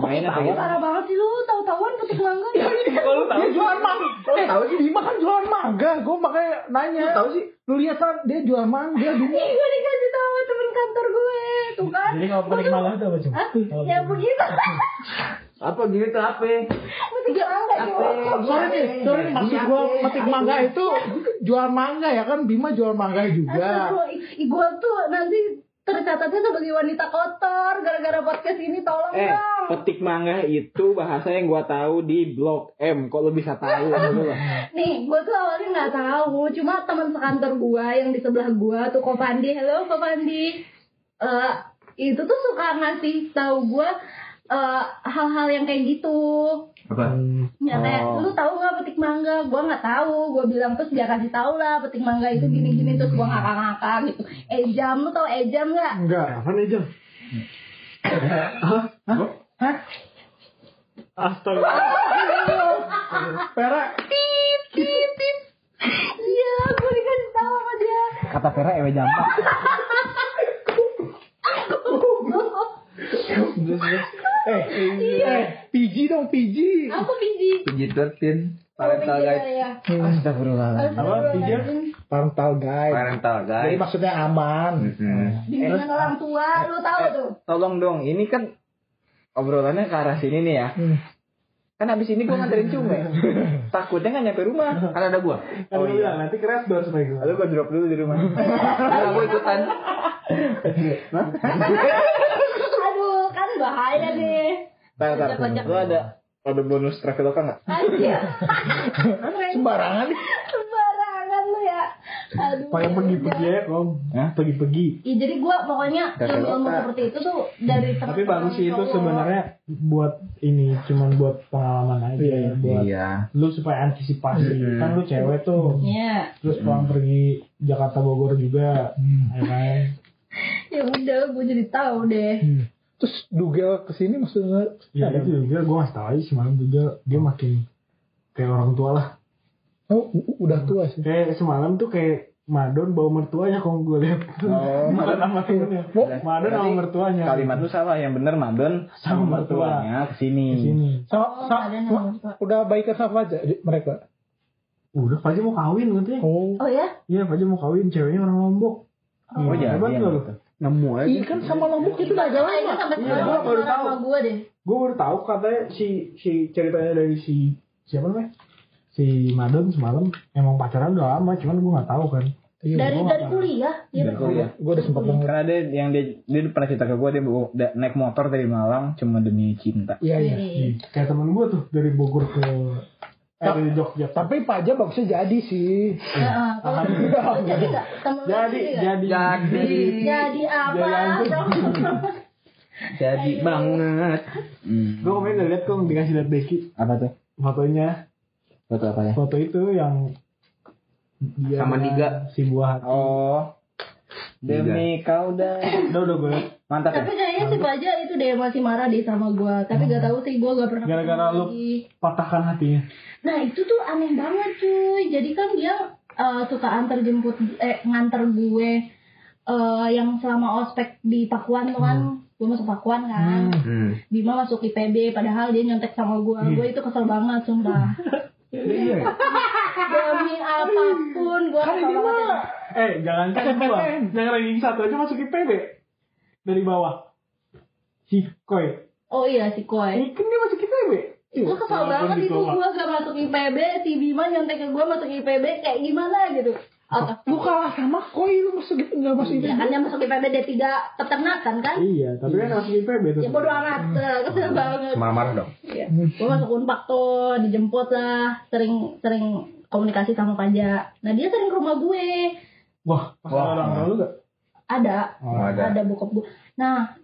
Main apa Tahu parah banget sih lu, tahu-tahuan petik mangga. Kalau lu tahu Dia jualan mangga. Eh, tahu sih Bima kan jualan mangga. Gue makanya nanya. Lu tahu sih? Lu lihat kan dia jual mangga Bima. Ih, gue dikasih tahu temen kantor gue, tuh kan. Jadi kalau petik mangga itu apa, Cum? Hah? Ya begitu. *laughs* Apa gini tuh apa? Petik mangga. Sorry nih, sorry nih, maksud gue metik mangga itu jual mangga ya kan Bima jual mangga juga. Gue tuh nanti tercatatnya sebagai wanita kotor gara-gara podcast ini tolong Eh, dong. petik mangga itu bahasa yang gua tahu di Blok M. Kok lu bisa tahu? *laughs* Nih, gue tuh awalnya nggak tahu, cuma teman sekantor gue yang di sebelah gue tuh Ko Pandi, hello Ko Pandi. Eh, itu tuh suka ngasih tahu gue eh, hal-hal yang kayak gitu. Apa? Ya kayak Oh. lu tahu nggak petik mangga? Gue nggak tahu. Gue bilang terus dia kasih tahu lah petik mangga itu gini-gini terus gue ngakak-ngakak gitu. Ejam lu tau ejam nggak? Enggak, apa nih, Jam? Hah? Astaga. Pera, Iya, gue dikasih tahu sama dia. Kata Vera ewe jampak. *laughs* eh, eh, PG dong PG. Aku biji. PG-13. Oh, Parental biji, guide. ya. Astagfirullah. Apa, pijat? Parental guide. Parental Jadi guide. maksudnya aman. Hmm. Bimbingan orang tua, lu tahu tuh. Tolong dong, ini kan obrolannya ke arah sini nih ya. Hmm. Kan habis ini gua nganterin cume. *laughs* Takutnya nggak nyampe rumah. Kan ada gua. Kan lu bilang, nanti keras door supaya gue. Lalu gua drop dulu di rumah. *laughs* Nah, gua ikutan. *laughs* Bahaya nih. Tar, tar. Lu ada ada bonus traveloka nggak? Anjir. *laughs* Sembarangan. Sembarangan lu ya. Aduh. Pakai pergi-pergi ya, Kom. Hah? Pergi-pergi. Iya, jadi gua pokoknya ilmu-ilmu seperti itu tuh dari teman Tapi bagus sih itu sebenarnya buat ini cuman buat pengalaman aja Iya. buat Iya. lu supaya antisipasi Hmm. kan lu cewek tuh Iya. terus pulang pergi Jakarta Bogor juga ya kan *laughs* Ya udah, gua jadi tahu deh. Terus Dugel ke sini maksudnya ya itu juga gue ngasih tau aja semalam juga dia makin kayak orang tua lah. Oh, udah tua sih. kayak semalam tuh kayak Madon bawa mertuanya kalau gue lihat. Oh. *laughs* bukan sama temennya Madon sama mertuanya. Kalimat lu salah, yang bener Madon Sama sama mertuanya ke sini. di sini Sama, Oh, sama, ada udah baikan sama aja mereka. udah Fajar mau kawin katanya Oh. Oh ya? iya Fajar mau kawin ceweknya orang Lombok. Oh, jadi hebat yang nggak lu? Nemu aja. Iya kan sama Lombok itu udah agak Kayaknya lama. Iya, gua baru tahu. gua deh. gue baru tahu katanya si si ceritanya dari si siapa namanya si Madon semalam emang pacaran udah lama cuman gue nggak tahu kan Iya, Dari gua dari nggak kuliah. Iya Dari kuliah. gue udah sempat denger. Karena dia yang dia dia pernah cerita ke gue dia naik motor dari Malang cuma demi cinta. Iya, iya. Wih. kayak temen gue tuh dari Bogor ke Dari Jogja. Tapi Paja bagusnya jadi sih. Heeh, kalau jadi Jadi, jadi, Jadi. jadi apa Jadi *laughs* Jadi banget. Hmm. Gue kemarin udah liat kok dikasih liat Becky Apa tuh? fotonya. Foto apa ya? Foto itu yang dia Sama Niga. si buah hati. Oh. Demi kau dah. Udah udah gue Mantap ya? tapi kayaknya si Baja itu deh masih marah deh sama gua tapi gak tahu sih gua gak pernah Gara-gara lu lagi. patahkan hatinya. nah itu tuh aneh banget cuy jadi kan dia eh, suka antar jemput eh nganter gue eh, yang selama ospek di Pakuan tuh kan gue masuk Pakuan kan Hmm. Bima masuk IPB padahal dia nyontek sama gue gue itu kesel banget sumpah *laughs* Iya. demi apa pun gue Kan ya. Eh, jangan kan gua. Yang ranking satu aja masuk IPB. Dari bawah. Si Koi. oh iya si Koi Ini kan dia masuk IPB. gue Walaupun banget itu ditolak. gue gak masuk IPB si Bima nyontek ke gue masuk IPB kayak gimana gitu Atau lu kalah sama Koi lu masuk gitu nggak masuk itu. ya kan dia masuk IPB dia tidak peternakan kan Iya, tapi kan masuk IPB tuh. ya bodo amat kesel banget Marah-marah dong. Iya. Gue masuk unpak tuh, dijemput lah, sering sering komunikasi sama Paja. Nah dia sering ke rumah gue, Wah, pas orang lu gak? Ada, Oh, ada. ada bokap gue. Nah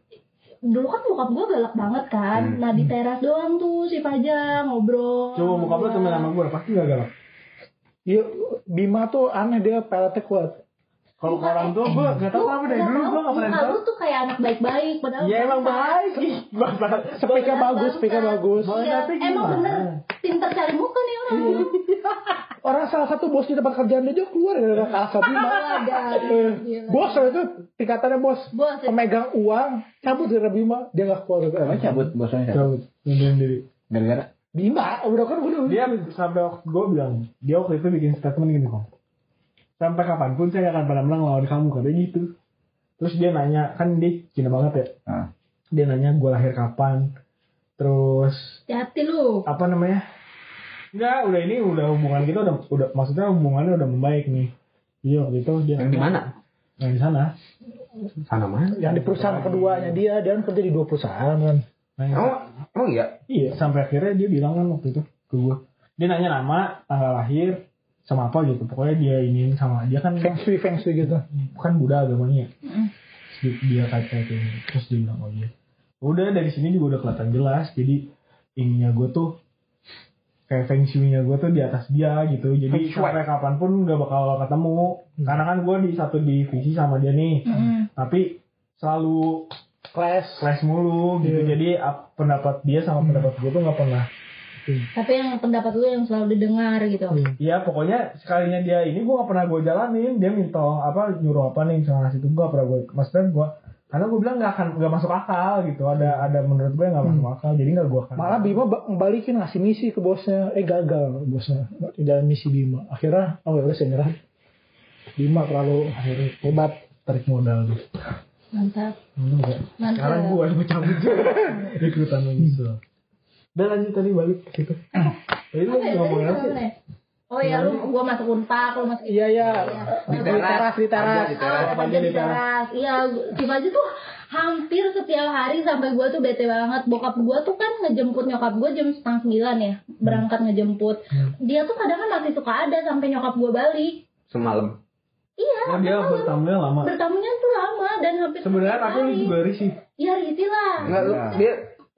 dulu kan bokap gue galak banget kan. Hmm. Nah di teras doang tuh si Paja ngobrol. Coba lu Iya. temen sama gue, pasti gak galak. Iya, Bima tuh aneh dia peletnya kuat. Kalau ke orang tua gue gak tau apa dari dulu gue gak pernah tau. lu tuh kayak anak baik-baik padahal Ya emang baik. Bangsat. Speaker bagus, speaker bagus. Iya, Tapi emang bener pinter cari muka nih orang. *laughs* Orang salah satu bos di tempat kerjaan dia juga keluar gara-gara kalah sama Bima. ada. Eh, bos itu tingkatannya bos. Bos, ya. Pemegang uang cabut gara Bima dia nggak keluar Emang gara cabut bosnya cabut. Cabut, ngundurin diri. Gara-gara Bima udah kan udah Dia sampai waktu gue bilang, dia waktu itu bikin statement gini kok. Sampai kapan pun saya akan pernah menang lawan kamu, katanya gitu. Terus dia nanya, kan dia Cina banget ya. Ah. Dia nanya gue lahir kapan. Terus hati lu. apa namanya? Enggak, udah ini udah hubungan kita udah udah maksudnya hubungannya udah membaik nih. Iya waktu itu dia yang di mana? Yang di sana. Sana mana? yang di perusahaan keduanya dia dia kan kerja di dua perusahaan kan. Nah, yang- Oh, oh iya. Iya, sampai akhirnya dia bilang kan waktu itu ke gue. Dia nanya nama, tanggal lahir, sama apa gitu. Pokoknya dia ini sama dia kan Feng shui feng shui gitu. bukan Buddha agamanya. Terus dia kayak kayak gini. Terus dia bilang oh iya. Udah dari sini juga udah kelihatan jelas. Jadi ininya gue tuh kayak feng shui-nya gue tuh di atas dia gitu. Jadi sampai kapan pun gak bakal ketemu. Karena kan gue di satu divisi sama dia nih. Mm. Tapi selalu Class. clash mulu gitu. Iya. Jadi ap- pendapat dia sama pendapat gue tuh gak pernah Tapi yang pendapat lu yang selalu didengar gitu. Iya pokoknya sekalinya dia ini gue gak pernah gue jalanin dia minta apa nyuruh apa nih misalnya ngasih itu gue gak pernah gue maksudnya gue karena gue bilang gak akan gak masuk akal gitu ada ada menurut gue yang gak masuk akal jadi gak gue akan Malah Bima ba- balikin ngasih misi ke bosnya. Eh gagal bosnya di dalam misi Bima. Akhirnya oh ya udah saya nyerah. Bima terlalu akhirnya hebat. tarik modal gitu Mantap. Mantap. sekarang gue yang cabut *laughs* rekrutan nyusul udah lanjut tadi balik ke situ lu Apa ya, ngomongin apa sih? Oh ya lu gua masuk unpak, lu masuk Iya iya. Di Di teras di teras. Di teras. Di teras. Iya, si Baju tuh hampir setiap hari sampai gua tuh bete banget. Bokap gua tuh kan ngejemput nyokap gua jam setengah sembilan ya, berangkat ngejemput. Dia tuh kadang kan masih suka ada sampai nyokap gua balik. Semalam. Iya, oh dia bertamunya lama bertamunya tuh lama dan hampir sebenarnya hari. juga risih Iya, risih lah. Enggak lu dia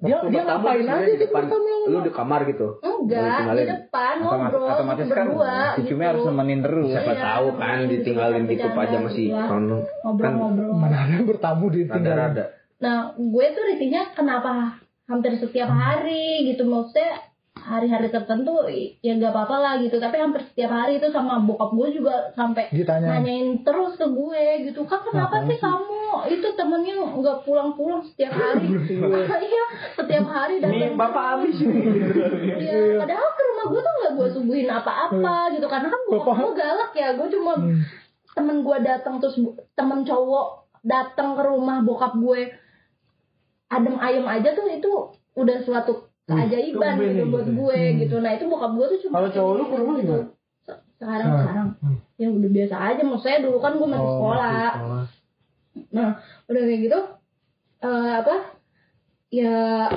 Dia- waktu dia ngapain aja di dia depan lu di kamar gitu. Enggak, Ditinggalin. di depan ngobrol otomatis kan berdua si gitu. Cumi harus nemenin terus. Siapa Iya, tahu kan ditinggalin gitu aja masih kono. Kan Ngobrol-ngobrol. Mana ada bertamu di tinggal. rada-rada. Nah, gue tuh risihnya kenapa hampir setiap hari gitu maksudnya hari-hari tertentu ya gak apa-apa lah gitu. Tapi hampir setiap hari itu sama bokap gue juga sampai Ditanya. nanyain terus ke gue gitu. Kak kenapa sih kamu? Itu temennya nggak pulang-pulang setiap *laughs* hari. Iya. Setiap hari ini datang. bapak habis ini. Iya, padahal ke rumah gue tuh gak gue suguhin apa-apa gitu. Karena kan bokap gue galak ya. Gue cuma temen gue datang terus temen cowok datang ke rumah bokap gue. Adem ayem aja tuh itu udah suatu keajaiban gitu buat gitu. gue gitu nah itu bokap gue tuh cuma Kalau cowok lu ke rumah gitu. gimana? Se- sekarang Hmm. sekarang ya udah biasa aja maksudnya dulu kan gue masih Oh, sekolah masih sekolah. Nah, udah kayak gitu, eh apa? ya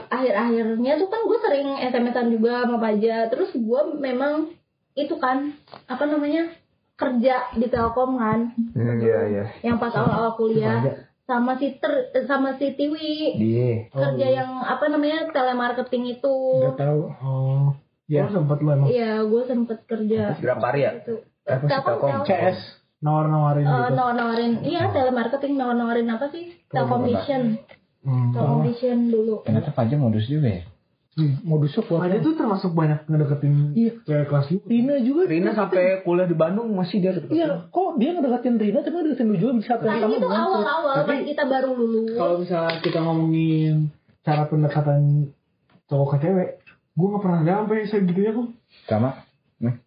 akhir-akhirnya tuh kan gue sering SMS-an juga sama Paja terus gue memang itu kan apa namanya kerja di Telkom kan Hmm, iya iya. yang pas awal-awal kuliah sama si ter sama si Tiwi Dia. kerja yang apa namanya telemarketing itu Gak tahu. Oh. Ya. Oh, sempet lu emang iya gue sempet kerja Berapa hari ya? itu Apa sih, Telkom Telkom? Telkom. CS. nawar-nawarin Eh, gitu. nawar-nawarin iya telemarketing nawar-nawarin apa sih Telkomvision Hmm. Telkomvision dulu Ternyata Fajar modus juga ya. Hmm, modusnya kuat. Ada tuh termasuk banyak ngedeketin Iya. cewek kelas lu. Rina juga. Rina sampai kuliah di Bandung masih dia deket. Iya, kok dia ngedeketin Rina tapi ngedeketin lu juga bisa Nah sama itu awal-awal Tapi- pas kita baru lulus Kalau misalnya kita ngomongin cara pendekatan cowok ke cewek, gue gak pernah ada sampai segitunya kok. Sama.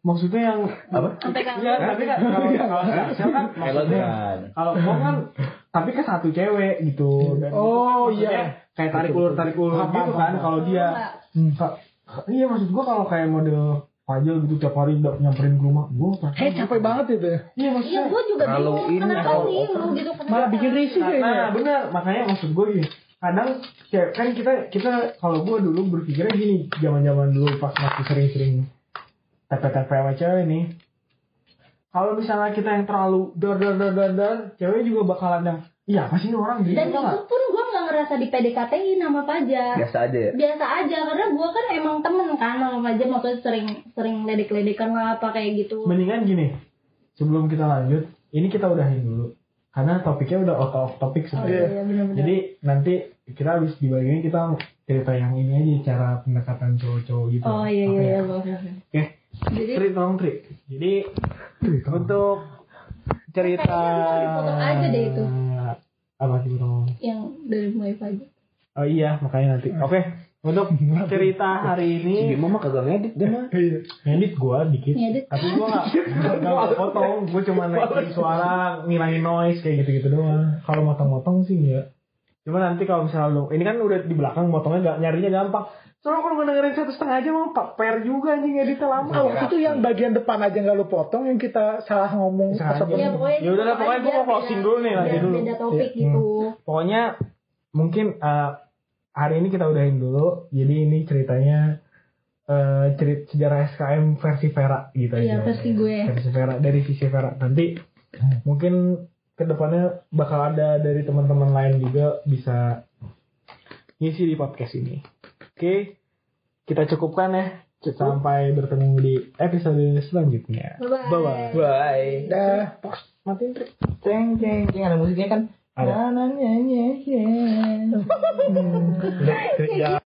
Maksudnya yang Apa? sampai kamu Iya, tapi kan kalau kalau kan maksudnya kalau gua kan tapi kan satu cewek gitu dan Oh, kan iya. kayak tarik ulur tarik ulur gitu kan kalau dia Hmm. Iya maksud gua kalau kayak model Fajel gitu tiap hari udah nyamperin ke rumah gua pernah Eh capek banget itu. iya Iya maksudnya gue juga Terlalu bingung ini, kenapa lu gitu kenapa Malah bikin risih nah, kayaknya. nah benar makanya maksud gua gini kadang kayak kan kita kita kalau gua dulu berpikirnya gini zaman zaman dulu pas masih sering-sering TP-TP sama cewek nih kalau misalnya kita yang terlalu dar dar dar dar dar cewek juga bakalan yang iya apa sih ini orang gitu dan itu pun gue nggak ngerasa di PDKT-in sama Pajar Biasa aja ya. biasa aja karena gue kan emang temen kan sama Pajar maksudnya sering sering ledek-ledekan lah apa kayak gitu. Mendingan gini sebelum kita lanjut ini kita udahin dulu. Karena topiknya udah out of topic oh, sebenarnya. iya benar-benar jadi nanti kita habis di bagian ini kita cerita yang ini aja cara pendekatan cowok-cowok gitu. Oh iya iya ya? iya boleh. oke jadi Tri tolong Tri jadi untuk cerita dipotong aja deh itu. apa sih yang dari mulai Pajar oh iya makanya nanti oke untuk cerita hari ini Si Bimo mah kagak ngedit dia mah. Edit gua dikit. Ngedit. Tapi gua gak, *laughs* gak, gak potong. Gua cuma naikin suara, ngilangin noise kayak gitu-gitu doang. Kalau motong-motong sih enggak. Cuma nanti kalau misalnya lu, ini kan udah di belakang motongnya gak nyarinya gampang. Soalnya kalau gua dengerin satu setengah aja mau pak per juga anjing editnya lama. Waktu itu yang bagian depan aja nggak lu potong yang kita salah ngomong Salah ya pokoknya Ya udah lah, pokoknya gua mau closing dulu nih, lanjut biar dulu. beda topik Iya. gitu Pokoknya mungkin eh, hari ini kita udahin dulu. Jadi ini ceritanya eh cerit sejarah SKM versi Vera gitu Iya, aja. versi gue. Versi Vera dari sisi Vera. Nanti mungkin ke depannya bakal ada dari teman-teman lain juga bisa ngisi di podcast ini. Oke, kita cukupkan ya. Sampai bertemu di episode selanjutnya. Bye-bye. Bye-bye. Bye. Dah. Matiin trik. Ceng ceng ceng ada musiknya kan. Ada. Na, *laughs*